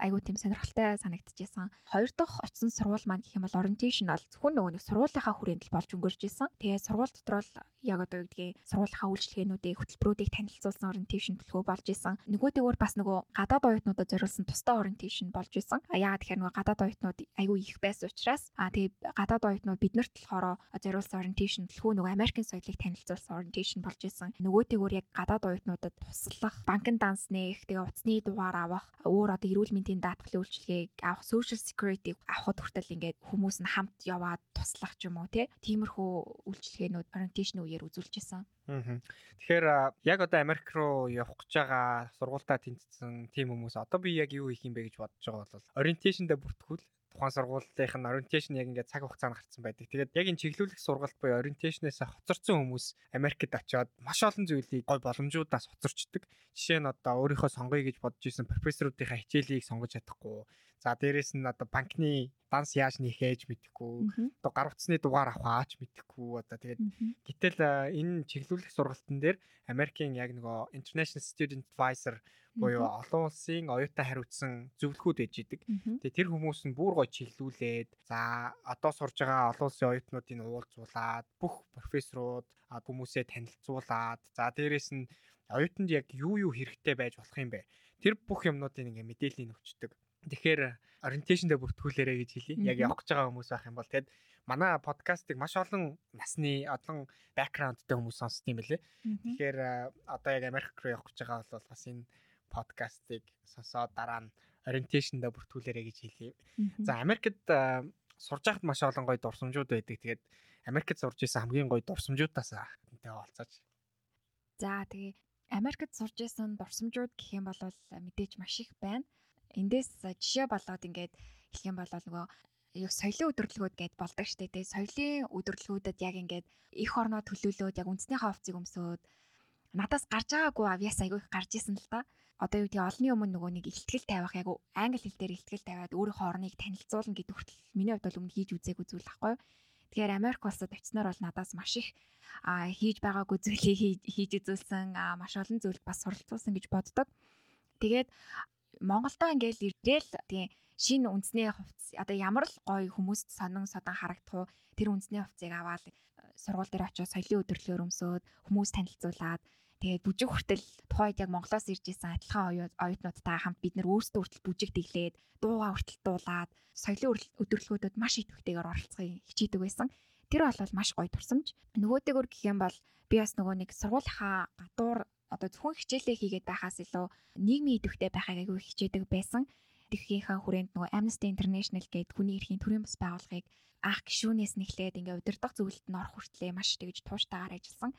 айгуу тийм сонирхолтой санагдчихсан. Хоёр дахь очсон сургууль маань гэх юм бол orientation бол зөвхөн нөгөө нэг сургуулийнхаа хүрээнд л болж өнгөрч исэн. Тэгээ сургууль дотор л яг одоо гэдгийг сургуулийнхаа үйлчлэгээнүүдийг хөтөлбөрүүдийг танилцуулсан orientation төлхөө болж исэн. Нөгөөдөөр бас нөгөө гадаад оюутнуудад зориулсан тусдаа orientation болж исэн. Яагаад тэгэхээр нөгөө гадаад оюутнууд айгүй их байсан учраас а тэгээ гадаад оюутнууд биднэрт болохоор зориулсан orientation төлхөө нөгөө Америкийн соёлыг танилцуулсан orientation болж исэн. Нөгөөдөөр яг гадаад оюутнуудад туслах, банкн данс нээх, тэгээ утасны дугаар авах, өөр одоо эрүүл мэндийн нийгмийн даатгалын үйлчилгээг авах social security авахд хүртэл ингээд хүмүүс нь хамт яваад туслах ч юм уу тиймэрхүү үйлчилгээнүүд orientation үеэр үзүүлж исэн. Тэгэхээр яг одоо Америк руу явах гэж байгаа сургуультаа тэнцсэн тийм хүмүүс одоо би яг юу хийх юм бэ гэж бодож байгаа бол orientation дээр бүртгүүл тухайн сургуулийн нь ориенташн яг ингээд цаг хугацаанд гарцсан байдаг. Тэгээд яг энэ чиглүүлэх сургалт буюу ориенташнээс хоцорсон хүмүүс Америкт очиод маш олон зүйлийг гой боломжуудаас хоцорчдөг. Жишээ нь одоо өөрийнхөө сонгоё гэж бодож исэн профессоруудынхаа хичээлийг сонгож чадахгүй. За дээрэс нь одоо банкны данс яаж нэхэж мэдэхгүй. Одоо гар утасны дугаар авахаач мэдэхгүй. Одоо тэгээд гэтэл энэ чиглүүлэх сургалтын дээр Америкийн яг нөгөө International Student Advisor буюу олон улсын оюутан хариуцсан зөвлөхүүд ээж идэг. Тэгээ тэр хүмүүс нь бүр гоё чиглүүлээд за одоо сурж байгаа олон улсын оюутнуудыг уулзуулад бүх профессорууд хүмүүсээ танилцуулаад за дээрэс нь оюутанд яг юу юу хэрэгтэй байж болох юм бэ? Тэр бүх юмнуудыг ингээ мэдээллийг өгчдөг. Тэгэхээр ориенташн дээр бүртгүүлээрэ гэж хэлье. Яг явах гэж байгаа хүмүүс байх юм бол тэгэд манай подкастыг маш олон насны олон бэкграундтай хүмүүс сонсд юм байлээ. Тэгэхээр одоо яг Америк руу явах гэж байгаа бол бас энэ подкастыг сонсоод дараа нь ориенташн дээр бүртгүүлээрэ гэж хэлье. За Америкт сурж байхад маш олон гоё дурсамжууд байдаг. Тэгээд Америкт сурж исэн хамгийн гоё дурсамжуудаас тэнтэй олцооч. За тэгээ Америкт сурж исэн дурсамжууд гэх юм бол мэдээж маш их байна эндээс жишээ болоод ингээд хэлэх юм бол нөгөө яг соёлын өдөрлгүүд гэд болдог штэ тий. Соёлын өдөрлгүүдэд яг ингээд их орноо төлөөлөөд яг үндснийхээ хувцсыг өмсөөд надаас гарч байгаагүй авьяас айгүй их гарч исэн л та. Одоо юу гэдэг олонний өмнө нөгөө нэг ихтгэл тавих яг англи хэл дээр ихтгэл тавиад өөрийнхөө орныг танилцуулна гэдэг хүртэл миний хувьд бол өмнө хийж үзээгүй зүйл байхгүй Тэгэхээр Америк улсад очсноор бол надаас маш их хийж байгаагүй зүйлийг хийж үзүүлсэн маш олон зүйлд бас суралцуулсан гэж боддог. Тэгээд Монголдо ингээл ирээл тийм шинэ үндэсний хувцс одоо ямар л гоё хүмүүст сонин содан харагдах уу тэр үндэсний хувцсыг аваад э, сургууль дээр очиж соёлын өдөрлөөр өмсөөд хүмүүс танилцуулаад тэгээд бүжиг хүртэл тухайд яг Монголоос ирж исэн адилхан оюутнуудтай хамт бид нэр өөрсдөө хүртэл бүжиг дэглээд дуугаа хүртэл дуулаад соёлын өдөрлгүүдэд маш идэвхтэйгээр оролцохыг хичээдэг байсан. Тэр бол маш гоё турсамж. Нөгөөтэйгөр гэх юм бол би бас нөгөө нэг сургуулийнхаа гадуур одоо зөвхөн хичээлээ хийгээд байхаас илүү нийгмийн идэвхтэй байхыг айгүй хичээдэг байсан. Тэхийнхаа хүрээнд нөгөө Amnesty International гэдэг хүний эрхийн төрийн бас байгууллагыг анх гişүүнээс нэхлээд ингээ удирдах зөвлөлд нь орох хүртлээр маш тэгж тууштайгаар ажилласан.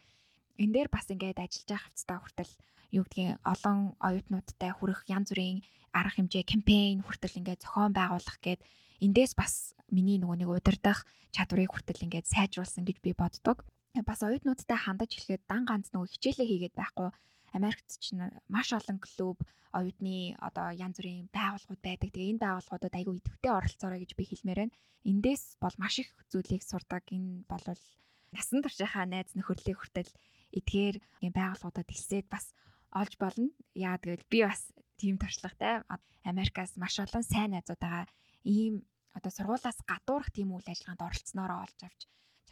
Энэ дээр бас ингээд ажиллаж байгаа хвцтай хүртэл юу гэдгийг олон оюутнуудтай хүрэх янз бүрийн арга хэмжээ кампайн хүртэл ингээд зохион байгуулах гээд эндээс бас миний нөгөө нэг удирдах чадварыг хүртэл ингээд сайжруулсан гэж би боддог бас оюутнуудтай хандаж хэлэхэд дан ганц нөгөө хичээлээ хийгээд байхгүй Америкт ч маш олон клуб оюутны одоо янз бүрийн байгууллагууд байдаг. Тэгээ энэ байгууллагуудад айгүй идэвхтэй оролцоорой гэж би хэлмээр байна. Эндээс бол маш их зүйлийг сурдаг. Энэ бол насан туршийнхаа найз нөхөрлөлийн хүртэл эдгээр юм байгууллагуудад хэлсээд бас олж болно. Яа тэгэл би бас тийм туршлагатай Америкаас маш олон сайн найзуудаа ийм одоо сургуулаас гадуурх тийм үйл ажиллагаанд оролцсноороо олж авч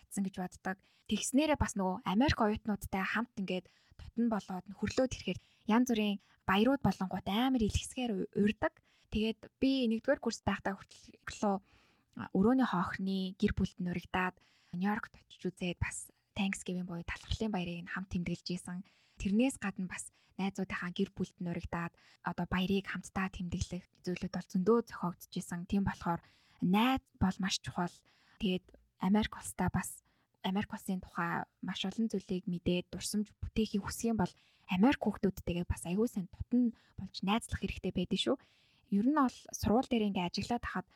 чадсан гэж боддог. Тэгснээрээ бас нөгөө Америк оюутнуудтай хамт ингээд тотон болоод хөрлөөд ирэхээр янз бүрийн баярууд болонгууд амар илгэсгээр урьдаг. Тэгээд би нэгдүгээр курс байхдаа хүртэл өрөөний хоохны гэр бүлд нуригдаад Нью-Йоркт очиж үзээд бас Thanksgiving буюу талхарлын баярыг хамт тэмдэглэж исэн. Тэрнээс гадна бас найзуудынхаа гэр бүлд нуригдаад одоо баярыг хамтдаа тэмдэглэх зүйлүүд бол зөндөө зохиогдож исэн. Тийм болохоор найз бол маш чухал. Тэгээд Америк улстай бас Америк улсын тухай маш олон зүйлийг мэдээд дурсамж бүтээхийг хүсэх юм бол Америк хүүхдүүдтэйгээ бас аягүй сайн тутан болж найзлах хэрэгтэй байдаг шүү. Ер нь бол сургууль дээр ингээ ажиглаад хахад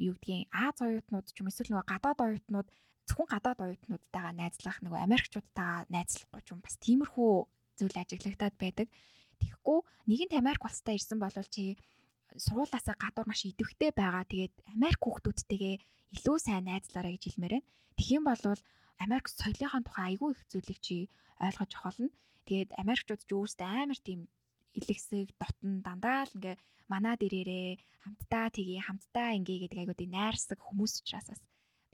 юу гэдгийг Аз оюутнууд ч юм эсвэл нөгөө гадаад оюутнууд зөвхөн гадаад оюутнуудтайгаа найзлах нөгөө Америкчуудтайгаа найзлахгүй ч юм бас тиймэрхүү зүйл ажиглагдаад байдаг. Тэгэхгүй нэгэнт Америк улстай ирсэн бол чи сургуулаасаа гадуур маш идэвхтэй байгаа. Тэгээд Америк хүүхдүүдтэйгээ илүү сайн найзлаарай гэж хэлмээр байна. Тэгхийн бол Америк соёлынхаа тухай айгүй их зүйлийг чи ойлгож авах болно. Тэгээд Америкчууд ч өөрсдөө амар тийм илэгсэг дотн дандаа л ингээ манаа дээрээ хамтдаа тгий хамтдаа ингээ гэдэг айгуу тийм найрсаг хүмүүс учраас бас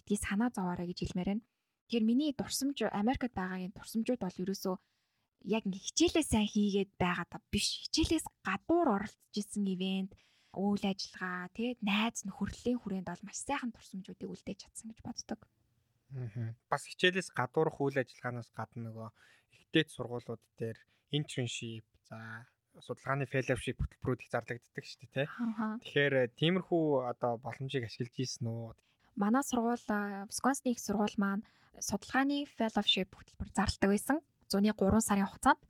битгий санаа зовоорой гэж хэлмээр байна. Тэгэхээр миний дурсамж Америкт байгаагийн дурсамжууд бол ерөөсөө яг ингээ хичээлээ сайн хийгээд байгаа та биш. Хичээлээс гадуур оролцож исэн ивент, үйл ажиллагаа, тэгээд найз нөхөрлөлийн хүрээнд бол маш сайхан дурсамжуудыг үлдээж чадсан гэж боддог. Бас хичээлээс гадуурх үйл ажиллагаанаас гадна нөгөө ихтэйд сургуулиуд дээр internship за судалгааны fellowship хөтөлбөрүүд их зарлагддаг шүү дээ тий. Тэгэхээр э, тиймэрхүү одоо боломжийг ашиглаж ийсэн үү? Манай сургууль Wisconsin их сургууль маань судалгааны fellowship хөтөлбөр зарладаг байсан. Зуны 3 сарын хугацаанд.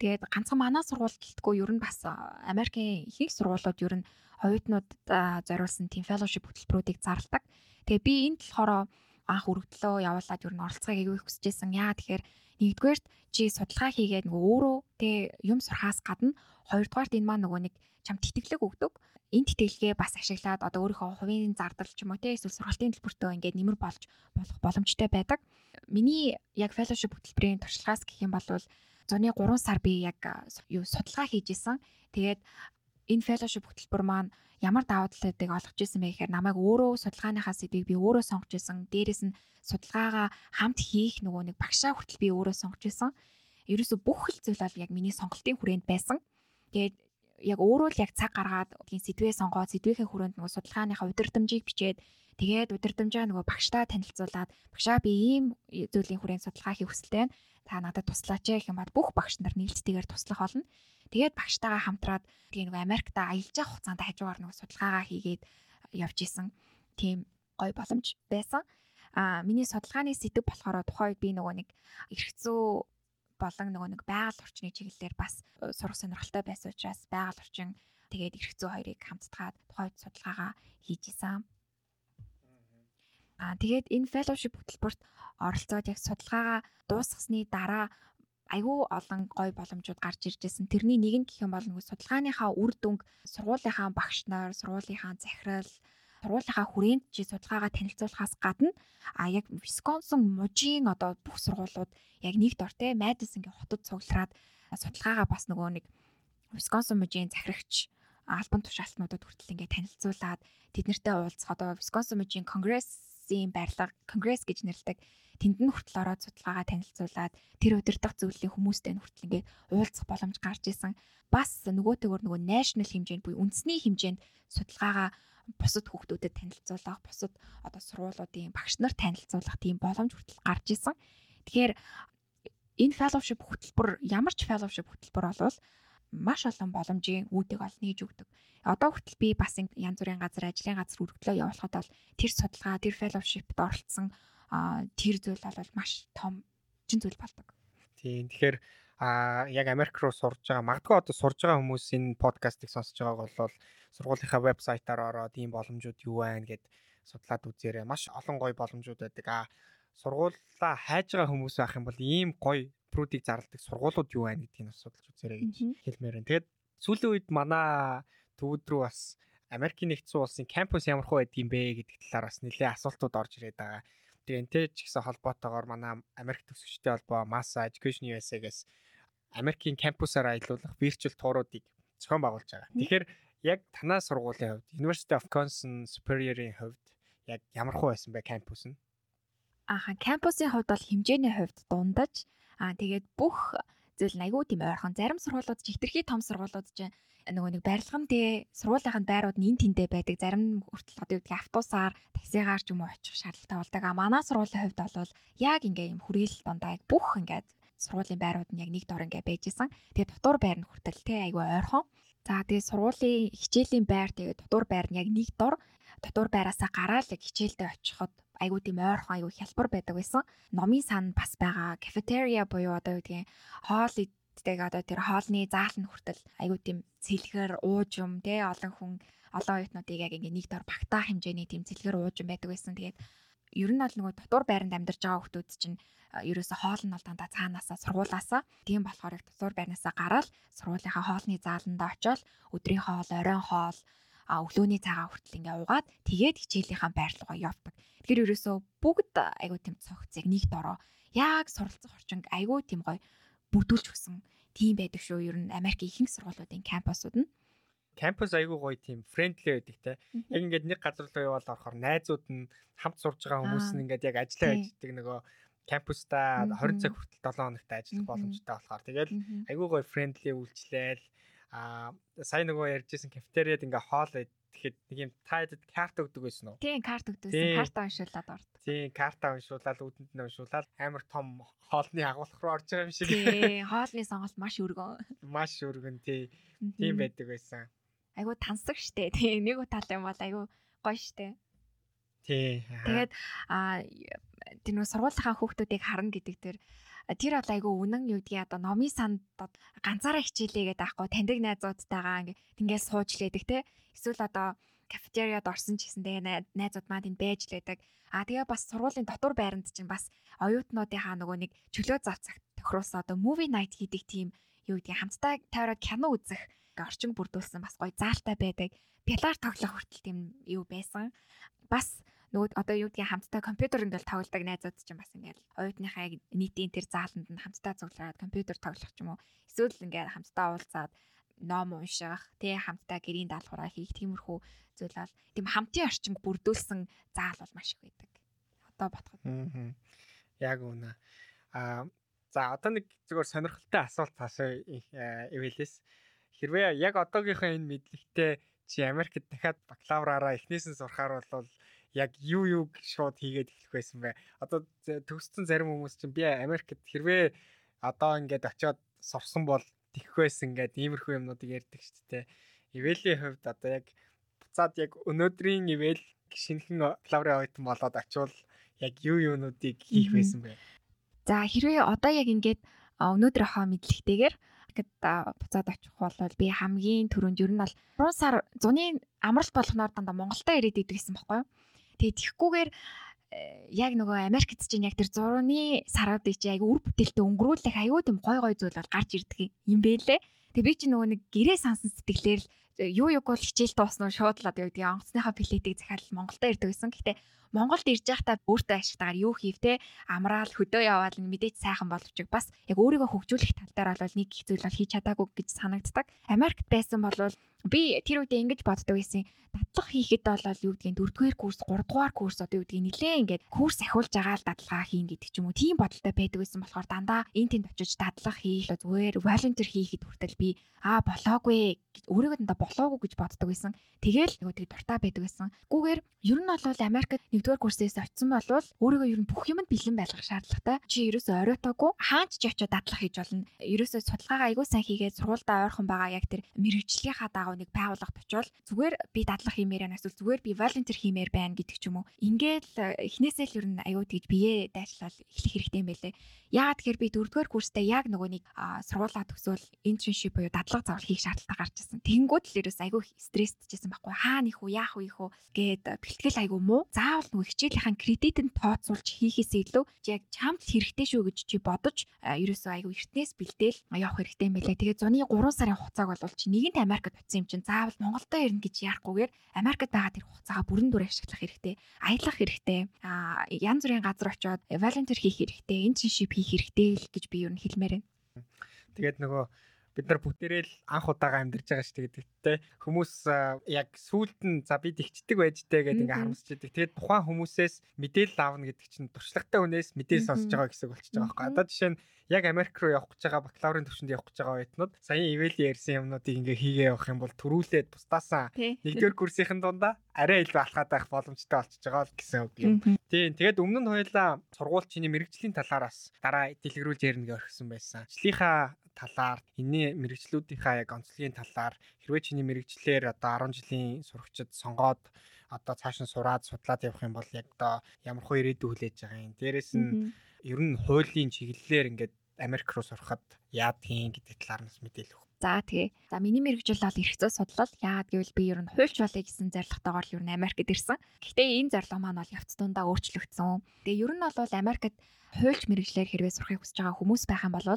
Тэгээд ганцхан манай сургуульд гэлтгүй ер нь бас Америкийн ихэнх сургуулиуд ер нь оюутнуудад зориулсан team fellowship хөтөлбөрүүдийг зарладаг. Тэгээ би энд болохоор анх өргөдлөө явуулаад ер нь оролцохыг аягүй хүсэжсэн. Яа тэгэхээр нэгдүгээрт чи судалгаа хийгээд нөгөө өөрөө тэг юм сурхаас гадна хоёрдугаарт энэ маань нөгөө нэг чам тэтгэлэг өгдөг. Энэ тэтгэлгээ бас ашиглаад одоо өөрийнхөө хувийн зардал ч юм уу те эсвэл сургалтын төлбөртөө ингээд нэмэр болж болох боломжтой байдаг. Миний яг fellowship хөтөлбөрийн туршлагаас гэх юм бол зуны 3 сар би яг юу судалгаа хийж исэн. Тэгээд энэ fellowship хөтөлбөр маань ямар давуу талуудыг олгож исэн бэ гэхээр намайг өөрөө судалгааныхаа сэдвийг би өөрөө сонгож исэн. Дээрээс нь судалгаагаа хамт хийх нөгөө нэг багшаа хүртэл би өөрөө сонгож исэн. Ерөөсө бүх л зүйл бол яг миний сонголтын хүрээнд байсан. Тэгээд яг өөрөө л яг цаг гаргаад тийм сэдвээ сонгоод сэдвийнхээ хүрээнд нөгөө судалгааныхаа удирдамжийг бичээд тэгээд удирдамжаа нөгөө багштай танилцуулаад багшаа би ийм зүйлийн хүрээнд судалгаа хийх хүсэлтэй байна. Та надад туслаач гэх юм бол бүх багш нар нээлттэйгээр туслах болно. Тэгээд багштайгаа хамтраад тэгээ нөгөө Америкт аялж явах хугацаанд хажуугаар нөгөө судалгаагаа хийгээд явж исэн тийм гой боломж байсан. А миний судалгааны сэдв болохоор тухайд би нөгөө нэг эрхцүү болон нөгөө нэг байгаль орчны чиглэлээр бас э, сурах сонирхолтой байсан учраас байгаль орчин тэгээд эрхцүү хоёрыг хамтдаад тухайд судалгаагаа хийж исэн. Аа тэгээд энэ fellowship хөтөлбөрт оролцоод яг судалгаагаа дуусгасны дараа айгүй олон гой боломжууд гарч ирж байсан. Тэрний нэг нь гэх юм бол нөгөө судалгааныхаа үр дүнг сургуулийнхаа багш нар, сургуулийнхаа захирал, сургуулийнхаа хүрээнд чи судалгаагаа танилцуулахаас гадна а яг Висконсин мужийн одоо бүх сургуулиуд яг нэг дор те Мэдисонгийн хотод цуглараад судалгаагаа бас нөгөө нэг Висконсин мужийн захирагч албан тушаалтнуудад хүртэл ингээд танилцуулаад тэднэртэй уулзах одоо Висконсин мужийн конгрессийн барилга конгресс гэж нэрлэдэг тэнд нь хүртэл ороод судалгаагаа танилцуулаад тэр удирдах зөвлөлийн хүмүүстэй нь хүртэл ингээд уулзах боломж гарч исэн. Бас нөгөөтэйгөр нөгөө national хэмжээнд буюу үндэсний хэмжээнд судалгаагаа бусад хүүхдүүдэд танилцуулах, бусад одоо сургуулиудын багш нар танилцуулах тийм боломж хүртэл гарч исэн. Тэгэхээр энэ fellowship хөтөлбөр ямар ч fellowship хөтөлбөр болвол маш олон боломжийн үүдийг ол нээж өгдөг. Одоо хүртэл би бас янз бүрийн газар ажлын газар өргөдлөө явуулахад бол тэр судалгаа, тэр fellowship-д оролцсон тэр зүйл бол маш том чин зүйл болдог. Тийм. Тэгэхээр а яг Америк руу сурж байгаа магадгүй одоо сурж байгаа хүмүүс энэ подкастыг сонсож байгааг бол сургуулийнхаа вебсайтаар ороод ийм боломжууд юу байна гэд судлаад үзээрэй. Маш олон гоё боломжууд байдаг. А сургуулаа хайж байгаа хүмүүс байх юм бол ийм гоё прүүдийг зарладаг сургуулиуд юу байна гэдгийг бас судалж үзээрэй гэж хэлмээр байна. Тэгээд сүүлийн үед манай төвд рүү бас Америкийн нэгдсэн улсын кампус ямар хөө байдгийм бэ гэдэг талаар бас нэлээд асуултууд орж ирээд байгаа. Тэгээ энтэй ч гэсэн холбоотойгоор манай Америк төгсөгчтэй холбоо Massa Education USA-гээс Америкийн кампусаар аялуулах виртуал тууруудыг зохион байгуулж байгаа. Тэгэхээр яг танаа сургуулийн хувьд University of Wisconsin Superior-ийн хувьд яг ямар хөө байсан бэ кампус нь? Ааха, кампусын хувьд бол хэмжээний хувьд дундаж аа тэгээд бүх зүйл нь айгүй тийм ойрхон. Зарим сургуулиуд ч хитрхи том сургуулиуд ч нөгөө нэг барилган дээ сургуулийнхын байрууд нь эн тэндээ байдаг. Зарим хүртэл одоо юу гэдгийг автобусаар, таксигаар ч юм уу очих шаардлагатай болдог. А манай сургуулийн хувьд бол яг ингээ юм хүрээлэл дондаа яг бүх ингээд сургуулийн байрууд нь яг нэг дор ингээ байжсэн. Тэгээ дотор байр нь хүртэл те айгүй ойрхон. За тэгээ сургуулийн хичээлийн байр тэгээ дотор байр нь яг нэг дор дотор байраасаа гараад яг хичээлдээ очиход айгуу тийм ойрхон айгуу хялбар байдаг байсан. Номын сан бас байгаа. Cafeteria буюу одоо юу гэдгийг хоол тэгээд одоо тэр хоолны заал нь хүртэл айгүй тийм цэлгэр уужим те олон хүн олон оюутнуудыг яг ингээ нэг дор багтаа хэмжээний тийм цэлгэр уужим байдаг байсан. Тэгээд ер нь бол нөгөө дотор байранд амьдарч байгаа хүмүүс чинь ерөөсө хоол нь бол дандаа цаанаасаа сургуулаасаа тийм болохоор их дотор байрнаасаа гараад сургуулийнхаа хоолны зааланда очиод өдрийн хоол, оройн хоол өглөөний цагаа хүртэл ингээ угаад тэгээд хичээлийнхаа байр руугаа явдаг. Тэгэхээр ерөөсөө бүгд айгүй тийм цогцыг нэг дороо яг суралцах орчинг айгүй тийм гоё бүрдүүлж өгсөн тийм байдаг шүү. Ер нь Америкийн ихэнх сургуулиудын кампусууд нь. Кампус айгүй гоё тийм фрэндли байдаг те. Яг ингээд нэг газар руу яваад орохоор найзууд нь хамт сурж байгаа хүмүүс нь ингээд яг ажиллаа ажилладаг нөгөө кампуста 20 цаг хүртэл 7 хоногт ажиллах боломжтой болохоор. Тэгэл айгүй гоё фрэндли үйлчлээл а сайн нөгөө ярьжсэн кафетериад ингээ хоол тэгэхэд нэг юм та хэд карт өгдөг байсан уу? Тийм, карт өгдөөсөн. Карта уншуулад орд. Тийм, карта уншуулаад үүдэнд нь уншуулаад амар том хоолны агуулга руу орж байгаа юм шиг. Тийм, хоолны сонголт маш өргөн. Маш өргөн тий. Тийм байдаг байсан. Айгу тансаг штэ. Тийм, нэг тал юм бол айгу гоё штэ. Тий. Тэгээд а тэр нөө сургуулийнхаа хүүхдүүдийг харна гэдэг тэр тэр бол айгүй үнэн юу гэдгийг одоо номын санд ганцаараа хичээлээ гэдэг аахгүй таньдаг найзуудтайгаа ингээ тэнгээс сууж лээдэг те. Эсвэл одоо кафетериад орсон ч гэсэн тэгээ найзууд маань тэнд байж лээдэг. А тэгээ бас сургуулийн дотор байранд чинь бас оюутнуудынхаа нөгөө нэг чөлөө зав цагт тохируулсан одоо movie night хийдэг тийм юу гэдгийг хамтдаа тайраад кино үзэх орчин бүрдүүлсэн бас гоё заалтай байдаг. Пиалар тоглох хүртэл тийм юу байсан. Бас нөгөө одоо юу гэдгийг хамтдаа компьютер ингээл тоглодог найзууд ч юм бас ингээл оюутныхаа яг нийтийн тэр зааланд нь хамтдаа цуглараад компьютер тоглох ч юм уу эсвэл ингээл хамтдаа уулзаад ном унших тий хамтдаа гэрийн даалгавраа хийх тиймэрхүү зүйл бол тийм хамтын орчинг бүрдүүлсэн заал бол маш их байдаг. Одоо ботход. Яг үнэ. Аа за одоо нэг зүгээр сонирхолтой асуулт асуу ивэлээс хэрвээ яг одоогийнхоо энэ мэдлэгтэй чи Америкт дахиад бакалавраараа эхнээсээ сурахаар бол яг юу юу шууд хийгээд эхлэх байсан бэ? Одоо төгссөн зарим хүмүүс чинь би Америкт хэрвээ одоо ингээд очиод сурсан бол тэгэх байсан ингээд иймэрхүү юмнуудыг ярьдаг шүү дээ. Иvēлийн хувьд одоо яг буцаад яг өнөөдрийн ивэл шинхэн флаврын ойтон болоод очивол яг юу юунуудыг хийх байсан бэ? За хэрвээ одоо яг ингээд өнөөдөр хаа мэдлэгтэйгээр гэд буцаад очих бол би хамгийн түрүүнд ер нь бол 3 сар зуны амралт болгоноор дандаа Монголдо ирээд идэг гэсэн байхгүй юу? Тэгээ тэгхгүйгээр э, яг нөгөө Америкт чинь яг тэр зурны саруудыг чи яг үр бүтээлтэй өнгөрүүлэх аюу тийм гой гой зүйл бол гарч ирдэг юм бэлээ. Тэгээ би чи нөгөө нэг гэрээ сансан сэтгэлээр л э, юу юг бол хичээл дуусна шууд л одоо юу гэдэг онгоцныхаа плетийг захиалал Монголдо ирдэг гэсэн. Гэхдээ Монголд ирж байхдаа өөртөө ашигтайгаар юу хийв те амраал хөдөө яваал мэдээч сайхан боловч бас яг өөрийгөө хөгжүүлэх тал дээр бол нэг их зүйл бол хийж чадаагүй гэж санагддаг. Америкт байсан бол би тэр үедээ ингэж боддог байсан. Дадлага хийхэд бол юу гэдгийг дөрөвдүгээр курс, гуравдугаар курс одоо юу гэдгийг нилээ ингээд курс ахиулж байгаа л дадлага хийн гэдэг ч юм уу. Тийм бодолтой байдаг байсан болохоор дандаа энэ тэнд очиж дадлага хийх зүгээр волонтер хийхэд хүртэл би аа болоогүй өөрийгөө дандаа болоогүй гэж боддог байсан. Тэгэл нөгөө тэг дуртай байдаг байсан. Гүүгээр ер нь бол Америкт нэгдүгээр курсээс очисон болвол өөрийгөө ер нь бүх юмд бэлэн байлгах шаардлагатай. Чи ерөөсөө оройтоогүй хаач ч очиод дадлага хийж болно. Ерөөсөө судалгаагаа аягүй сайн хийгээд сургуультай ойрхон байгаа яг тэр мэрэгжлийнхаа дагуу нэг байгууллагт очивол зүгээр би дадлах хиймээр байна эсвэл зүгээр би волонтер хиймээр байна гэдэг ч юм уу. Ингээл э, эхнээсээ л ер нь аюу тэгж бие дайчлал эхлэх хэрэгтэй юм байлээ. Яагаад тэгэхээр би дөрөвдүгээр курстай яг нөгөө нэг сургуулаа төгсөөл интernship буюу дадлага заавал хийх шаардлага гарч ирсэн. Тэнгүүд л ерөөс аюу стресстэйжсэн байхгүй хаа нэх үү яах вэ их үү гээд бэлтгэл аюу муу. Заавал нөгөө хичээлийнхэн кредитэнд тооцоолж хийхээс илүү яг чамд хэрэгтэй шүү гэж чи бодож ерөөсөө аюу эртнээс бэлдээл явах хэрэгтэй юм байлээ. Тэгээд зуны 3 сарын хугацааг бол чи нэгэнт Америкт утсан юм чинь заавал Монголдо ирнэ гэж яахгүйгээр Америкт байгаа тэр хугацаагаа бүрэн дүр ашиглах хэрэгтэй. Аялах хэрэгтэй. Аа янз бүрийн газар очиод волонтер хийх хэрэгтэй. Internship хийх хэрэгтэй л гэж би юу н хэлмээр байна. Тэгээд нөгөө бид нар бүгдээрээ л анх удаага амьдарч байгаа шүү дээ гэдэгтэй хүмүүс яг сүулт нь за бид ихчдэг байж тээ гэдэг ингээ харамсч идэг. Тэгээд тухайн хүмүүсээс мэдээлэл аавна гэдэг чинь туршлагатай хүнээс мэдээлэл сонсож байгаа гэсэн үг болчихж байгаа байхгүй. Одоо жишээ нь яг Америк руу явах гэж байгаа бакалаврын төвшөнд явах гэж байгаа оюутнууд саяхан ивэли ярьсан юмнуудыг ингээ хийгээ явах юм бол төрүүлээд бусдаасаа нэгдүгээр курсийн дундаа арай илүү алхаад байх боломжтой болчихж байгаа л гэсэн үг юм. Тийм тэгээд өмнө нь хоёлаа сургуульчны мэрэгжлийн талаараас дараа дэлгэрүүлж ярина гэж орхисон байсан. Члийнхаа талаар энэний мэрэгчлүүдийнхаа яг онцлогийн талаар хэрвээ чиний мэрэгчлэр одоо 10 жилийн сурагчид сонгоод одоо цааш нь сураад судлаад явах юм бол яг одоо ямар хөө ирээдүй хүлээж байгаа юм. Дээрэс нь ер нь хуулийн чиглэлээр ингээд Америк руу сурахад яадгийн гэдэг талаар нас мэдээлэл өгөх. За тэгээ. За миний мэрэгжил бол эрх зүй судлал. Яагаад гэвэл би ер нь хуульч болъё гэсэн зорилготойгоор ер нь Америкт ирсэн. Гэхдээ энэ зорилго маань бол явц дундаа өөрчлөгдсөн. Тэгээ ер нь бол Америкт хуульч мэрэгчлэр хэрвээ сурахыг хүсэж байгаа хүмүүс байх юм бол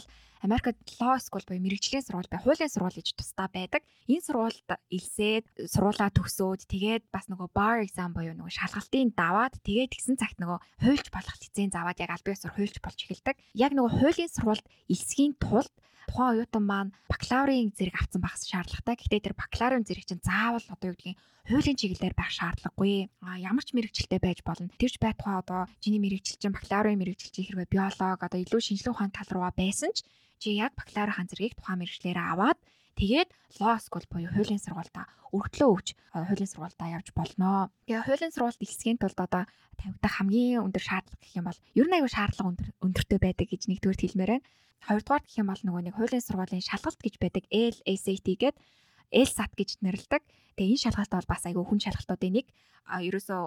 Америкт law school буюу мэрэгжлийн сургууль бай, хуулийн сургууль гэж тусдаа байдаг. Энэ сургуульд илсээд сургуулаа төгсөөд тэгээд бас нөгөө bar exam буюу нөгөө шалгалтын даваад тэгээд тэгсэн цагт нөгөө хуульч болох лиценз аваад яг аль биесээр хуульч болж эхэлдэг. Яг нөгөө хуулийн сургуульд илсхийн тулд тухайн оюутан маань бакалаврын зэрэг авсан байх шаардлагатай. Гэхдээ тэр бакалаврын зэрэг чинь заавал одоо юу гэдгийг хуулийн чиглэлээр байх шаардлагагүй. А ямар ч мэрэгчлэлтэй байж болно. Тэрч байтугай одоо чиний мэрэгчил чинь бакалаврын мэрэгчил чинь хэрвээ биолог одоо илүү шинжилгээ ухааны тал руугаа байсан ч чи яг бакалаврын зэргийг тухайн мэрэгчлэрээ аваад тэгээд law school буюу хуулийн сургуультай өргөдлөө өгч хуулийн сургуультай явж болно. Тэгээ хуулийн сургуульд илсхийн тулд одоо тавигдах хамгийн өндөр шаардлага гэх юм бол ер нь аюу шаардлага өндөр өндөртэй байдаг гэж нэгдүгээр хэлмээр байна. Хоёрдугаар гэх юм бол нөгөө нэг хуулийн сургуулийн шалгалт гэж байдаг LSAT гэдэг LSAT гэж нэрлэдэг. Тэгээ энэ шалгалт бол бас айгүй хүн шалгалтуудын нэг. А ерөөсөө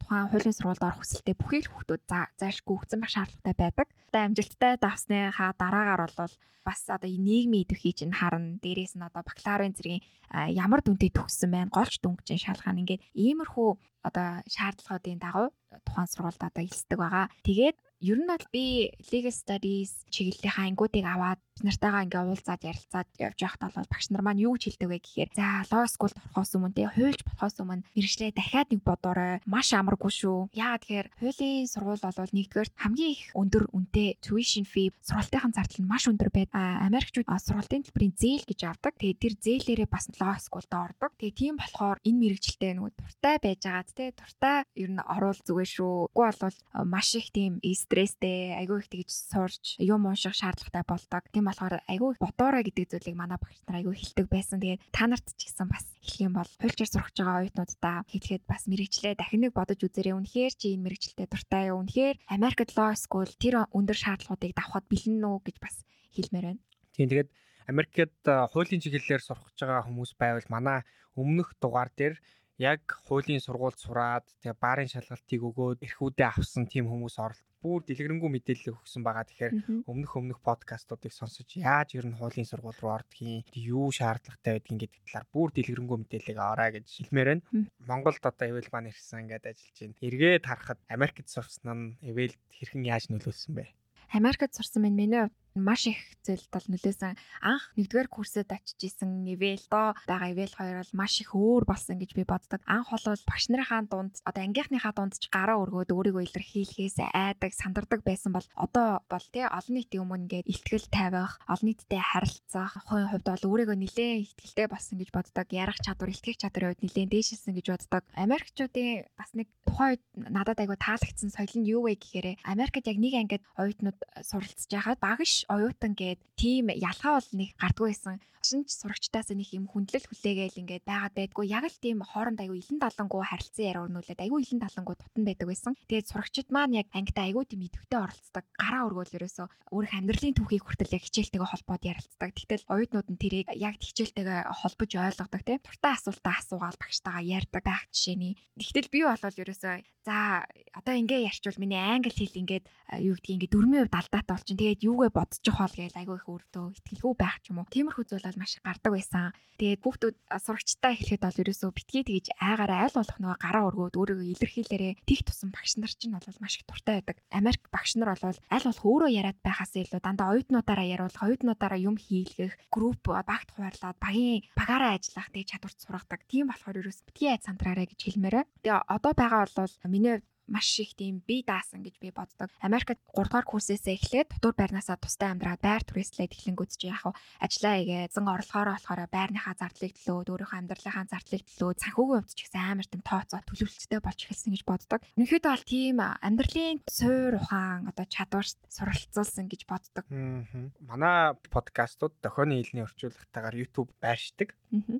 тухайн хуулийн сургуульд орох хүсэлтэй бүхий л хүүхдүүд заашгүй хөгцөн байх шаардлагатай байдаг. Одоо амжилттай давсныхаа дараагаар бол бас одоо нийгмийн идэвхий чинь харна. Дээрээс нь одоо бакалаврын зэргийн ямар дүнтэй төгссөн байна, голч дүнг чинь шалгах нь ингээд иймэрхүү одоо шаардлагуудын дагуу тухайн сургуульд одоо элсдэг байгаа. Тэгээд ер нь бол би legal studies чиглэлийнхаа ангиудыг аваад нартайгаа ингээ уулзаад ярилцаад явж байхад бол багш нар маань юу гэж хэлдэг вэ гэхээр за law school орохоос өмнө те хуульч болохоос өмнө мэрэгчлээ дахиад нэг бодоорой маш амаргүй шүү. Яагаад тэгэхээр хуулийн сургууль бол нэгдүгээр хамгийн их өндөр үнэтэй tuition fee сургалтынхаа зардал нь маш өндөр байд. Америкчууд сургалтын төлбөрийн зээл гэж авдаг. Тэгээд тэр зээлээрээ бас law school-д ордог. Тэгээд тийм болохоор энэ мэрэгчлээ нөгөө дуртай байж байгаад те дуртай ер нь оруул зүгээр шүү. Үгүй бол маш их тийм стресстэй айгүй их тэгж сурч юм унших шаардлагатай болдог. Тийм болохоор айгүй бодоорой гэдэг зүйлийг манай багш нар айгүй хэлдэг байсан. Тэгээд та нарт ч гэсэн бас хэлэх юм бол хуульчаар сурах байгаа оюутнуудаа хэлэхэд бас мэрэгчлээ дахин нэг бодож үзээрэй. Үнэхээр чи энэ мэрэгчлээ дуртай юу? Үнэхээр American Law School тэр өндөр шаардлагуудыг давхад бэлэн үү гэж бас хэлмээр байна. Тийм тэгээд Америкт хуулийн чиглэлээр сурах гэж байгаа хүмүүс байвал манай өмнөх дугаар дээр яг хуулийн сургуульд сураад тэгээ баарын шалгалтыг өгөөд эрхүүдээ авсан тийм хүмүүс оролт бүр дэлгэрэнгүй мэдээлэл өгсөн байгаа. Тэгэхээр өмнөх өмнөх подкастуудыг сонсож яаж ер нь хуулийн сургууль руу ордгийг юу шаардлагатай байдгийг гэдэг талаар бүр дэлгэрэнгүй мэдээлэл аваарай гэж хэлмээр байна. Монголд одоо эвэл маань ирсэн ингээд ажиллаж байна. Эргээд харахад Америкт сурсан нь эвэл хэрхэн яаж нөлөөлсөн бэ? Америкт сурсан минь миний маш их зүйлд бол нөлөөсөн. Анх нэгдүгээр курсэд очиж исэн Эвэл доо байгаа Эвэл хоёр бол маш их өөр болсон гэж би боддог. Анх бол багш нарынхаа дунд одоо ангийнхныхаа дунд ч гараа өргөөд өөрийгөө илэрхийлэхээс айдаг, сандардаг байсан бол одоо бол тий олон нийтийн өмнө ингээд ихтгэл тавих, олон нийттэй харилцах, хувийн хувьд бол өөрийгөө нэлээд ихтгэлтэй болсон гэж боддог. Ярах чадвар, илтгэх чадрын хувьд нэлээд дээшилсэн гэж боддог. Америкчуудын бас нэг тухайн үед надад айгу таалагдсан соёл нь юу вэ гэхээр Америкт яг нэг ангид оюутнууд суралцж байхад багш оюутан гээд тийм ялгаа бол нэг гардгүй байсан шинж сурагчдаас нэг юм хүндлэл хүлээгээл ингээд байгаад байдгүй яг л тийм хооронд аягүй илэн далангуу харилцан яриа өрнүүлээд аягүй илэн далангуу тутан байдаг байсан. Тэгээд сурагчид маань яг ангитай аягүй тийм идэвхтэй оролцдог. Гараа өргөөл ерөөсөө өөрөх амьдралын түүхийг хүртэл яг хичээлтэйгээ холбоод ярилцдаг. Тэгтэл оюутнууд нь тэрийг яг хичээлтэйгээ холбож ойлгодог тийм. Туртаа асуултаа асуугаал багштайгаа ярьдаг байх жишээний. Тэгтэл би бол ерөөсөө за одоо ингээ ярьчвал миний англи хэл ингээд юу гэдгийг ингээ дөрмийн хувьд алдаатай болчин. Тэгээд юугээ бодчих хоол гээл аягүй их өөртөө ихтгэлгүй байх ч юм уу. Тиймэрхүү зүйл бол маш гардаг байсан. Тэгээд хүүхдүүд сурагчтай хэлэхэд бол ерөөсөө битгий тэгж айгаараа айл болох нөгөө гараа өргөөд өөрийгөө илэрхийлээрээ тех тусан багш нар чинь бол маш их туртай байдаг. Америк багш нар бол аль болох өөрөө яриад байхаас илүү дандаа оюутнуудаараа яриулах, оюутнуудаараа юм хийлгэх, групп багт хуваарлаад багийн багаараа ажиллах тэг чадварт сургадаг. Тийм болохоор ерөөс битгий айц сандраарэ гэж хэлмээрээ. Тэгээ одоо байгаа бол миний маш их тийм бие даасан гэж би боддог. Америкт 3 дугаар курсээсээ эхлээд дотор байрнаасаа тустай амьдраад байр түрээслээд эхлэнгүүт чи яг ажиллаа игээ зэн орлохоороо болохоор байрныхаа зардлыг төлөөд өөрийнхөө амьдралынхаа зардлыг төлөөд санхүүгийн хувьд ч гэсэн амар тийм тооцоо төлөвлөлттэй болж эхэлсэн гэж боддог. Өнөөхдөө бол тийм амьдралын суур ухаан одоо чадварт суралцуулсан гэж боддог. Манай подкастууд дохионы хэлний орчуулагтайгаар YouTube байршдаг.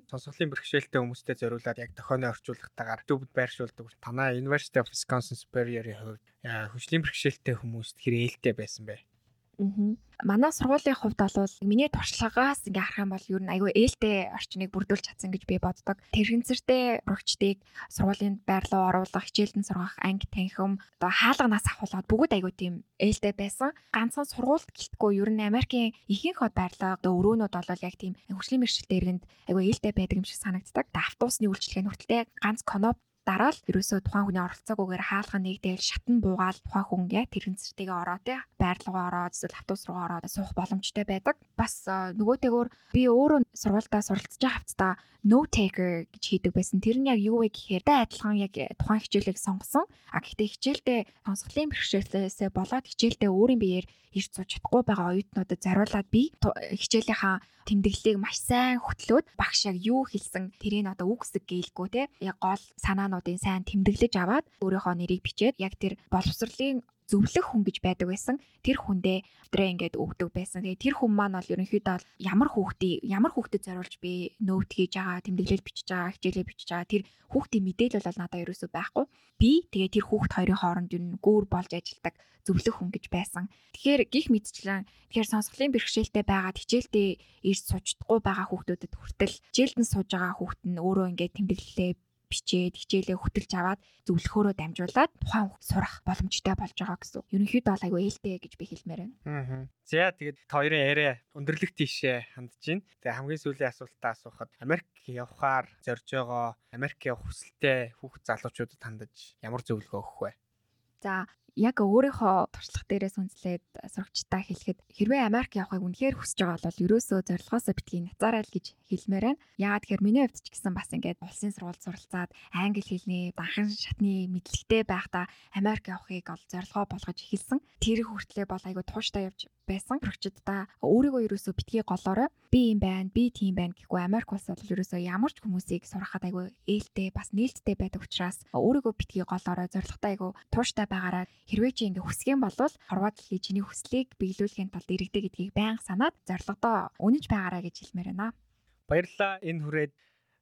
Сонсголын бэрхшээлтэй хүмүүстэй зориулаад яг дохионы орчуулагтайгаар YouTube байршуулдаг. Танаа University of Wisconsin Superior-ийн хувьд хүчлийн бэрхшээлтэй хүмүүст хэр ээлтэй байсан бэ? Манай сургуулийн хувьд бол миний туршлагаас ингээ харах юм бол ер нь айгүй ээлтэй орчныг бүрдүүлж чадсан гэж би боддог. Тэрхэнцэртэй урагчдыг сургуулийн байрлал оруулах, хичээлдэн сургах, анги танхим, одоо хаалганаас авахулаад бүгд айгүй тийм ээлтэй байсан. Ганцхан сургуульд гэлтгүй ер нь Америкийн ихэнх хот байрлал одоо өрөөнүүд бол яг тийм хөгжлийн мэрэгчлэлтэй ирэнд айгүй ээлтэй байдаг юм шиг санагддаг. Автобусны үйлчлэгээ нүртэлтэй ганц коноп дараа л ерөөсөө тухайн хүний оролцоогүйгээр хаалга нэгдээл шатан буугаал тухайн хүн яг тэр хэнцэртэйгээ ороо тий байрлалгаа ороод эсвэл автобус руу ороод суух боломжтой байдаг. Бас нөгөөтэйгөр би өөрөө сургуультай суралцж байгаа хавцаа note taker гэж хийдэг байсан. Тэр нь яг юу вэ гэхээр тэ адилхан яг тухайн хичээлийг сонгосон. А гэхдээ хичээлдээ сонсголын бэрхшээлээсээ болоод хичээлдээ өөрийн биеэр ирж сууж чадахгүй байгаа оюутнуудад зариулаад би хичээлийнхаа тэмдэглэлийг маш сайн хөтлөөд багш яг юу хэлсэн тэрийг одоо үгсэг гээйлгүй те. Яг гол санаануудын сайн тэмдэглэж аваад өөрийнхөө нэрийг бичээд яг тэр боловсролын зөвлөх хүн гэж байдаг байсан. Тэр хүндээ өдрөө ингээд өгдөг байсан. Тэгээ тэр хүн маань бол ерөнхийдөө ямар хүүхдийг ямар хүүхдэд зориулж би нөт хийж байгаа, тэмдэглэл бичиж байгаа, хичээлээ бичиж байгаа тэр хүүхдийн мэдээлэл бол надад ерөөсөө байхгүй. Би тэгээ тэр хүүхд хоёрын хооронд юу гүүр болж ажилладаг зөвлөх хүн гэж байсан. Тэгэхээр гих мэдчлэн тэгэхээр сонсголын бэрхшээлтэй байгаад хичээлдээ ирж суухдаггүй байгаа хүүхдүүдэд хүртэл хичээлд нь сууж байгаа хүүхд нь өөрөө ингээд тэмдэглэлээ бичээд хичээлээ хөтөлж аваад зөвлөхөөрөө дамжуулаад тухайн хүүхд сурах боломжтой болж байгаа гэсэн. Ерөнхийдөө бол айгүй ээлтэй гэж би хэлмээр байна. Аа. За тэгээд хоёрын яриа өндөрлөх тийшээ хандж байна. Тэгээ хамгийн сүүлийн асуултаа асуухад Америк явхаар зорж байгаа Америк явах хүсэлтэй хүүхд залуучуудад хандаж ямар зөвлөгөө өгөх вэ? За яг өөрийнхөө туршлага дээрээс үнслээд сурагчтай хэлэхэд хэрвээ Америк явахыг үнэхээр хүсэж байгаа бол ерөөсөө зорилгоосоо битгий нацаарай л гэж хэлмээр байна. Яагаад тэгэхээр миний хувьд ч гэсэн бас ингээд улсын сургууль суралцаад англи хэлний банхан шатны мэдлэгтэй байхдаа Америк явахыг ол зорилгоо болгож эхэлсэн. Тэр хүртлээр бол айгүй тууштай явж байсан. Сурагчдаа өөрийгөө ерөөсөө битгий голоорой би юм байна, би тийм байна гэхгүй Америк улс бол ерөөсөө ямар ч хүмүүсийг сурахад айгүй ээлтэй бас нээлттэй байдаг учраас өөрийгөө битгий голоорой зорилготой айгүй тууштай байгаараа хэрвээ чи ингээ хүсгэн болвол хорвоо дэлхий чиний хүслийг биелүүлэхийн тулд иргэдэг гэдгийг байнга санаад зорилгодоо үнэж байгаараа гэж хэлмээр байна. Баярлалаа. Энэ хүрээд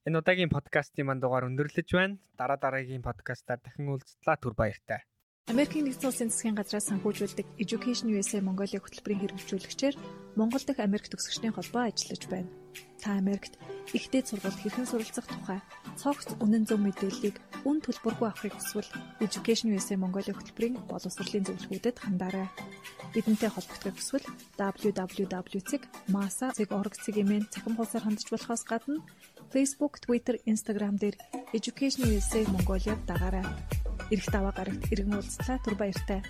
энэ удаагийн подкастын манд дугаар өндөрлөж байна. Дараа дараагийн подкастаар дахин уулзтлаа түр баяртай. Америкийн нэгдсэн улсын засгийн газраас санхүүжүүлдэг Education USA Mongolia хөтөлбөрийн хэрэгжүүлэгчээр Монгол дахь Америк төгсөгчдийн холбоо ажиллаж байна. Та Америкт ихтэй сургуульд хэрхэн суралцах тухай цогц үнэн зөв мэдээллийг үн төлбөргүй авахыг хүсвэл Education USA Mongolia хөтөлбөрийн боловсролын зөвлөгөөдөд хандаарай. Бидэнтэй холбогдохыг хүсвэл www.masa.org-ийн цахим хуудасаар хандж болохоос гадна Facebook, Twitter, Instagram дээр Education USA Mongolia дагаарай. Ирэх даваа гарагт иргэн уулзлаа түр баяртай.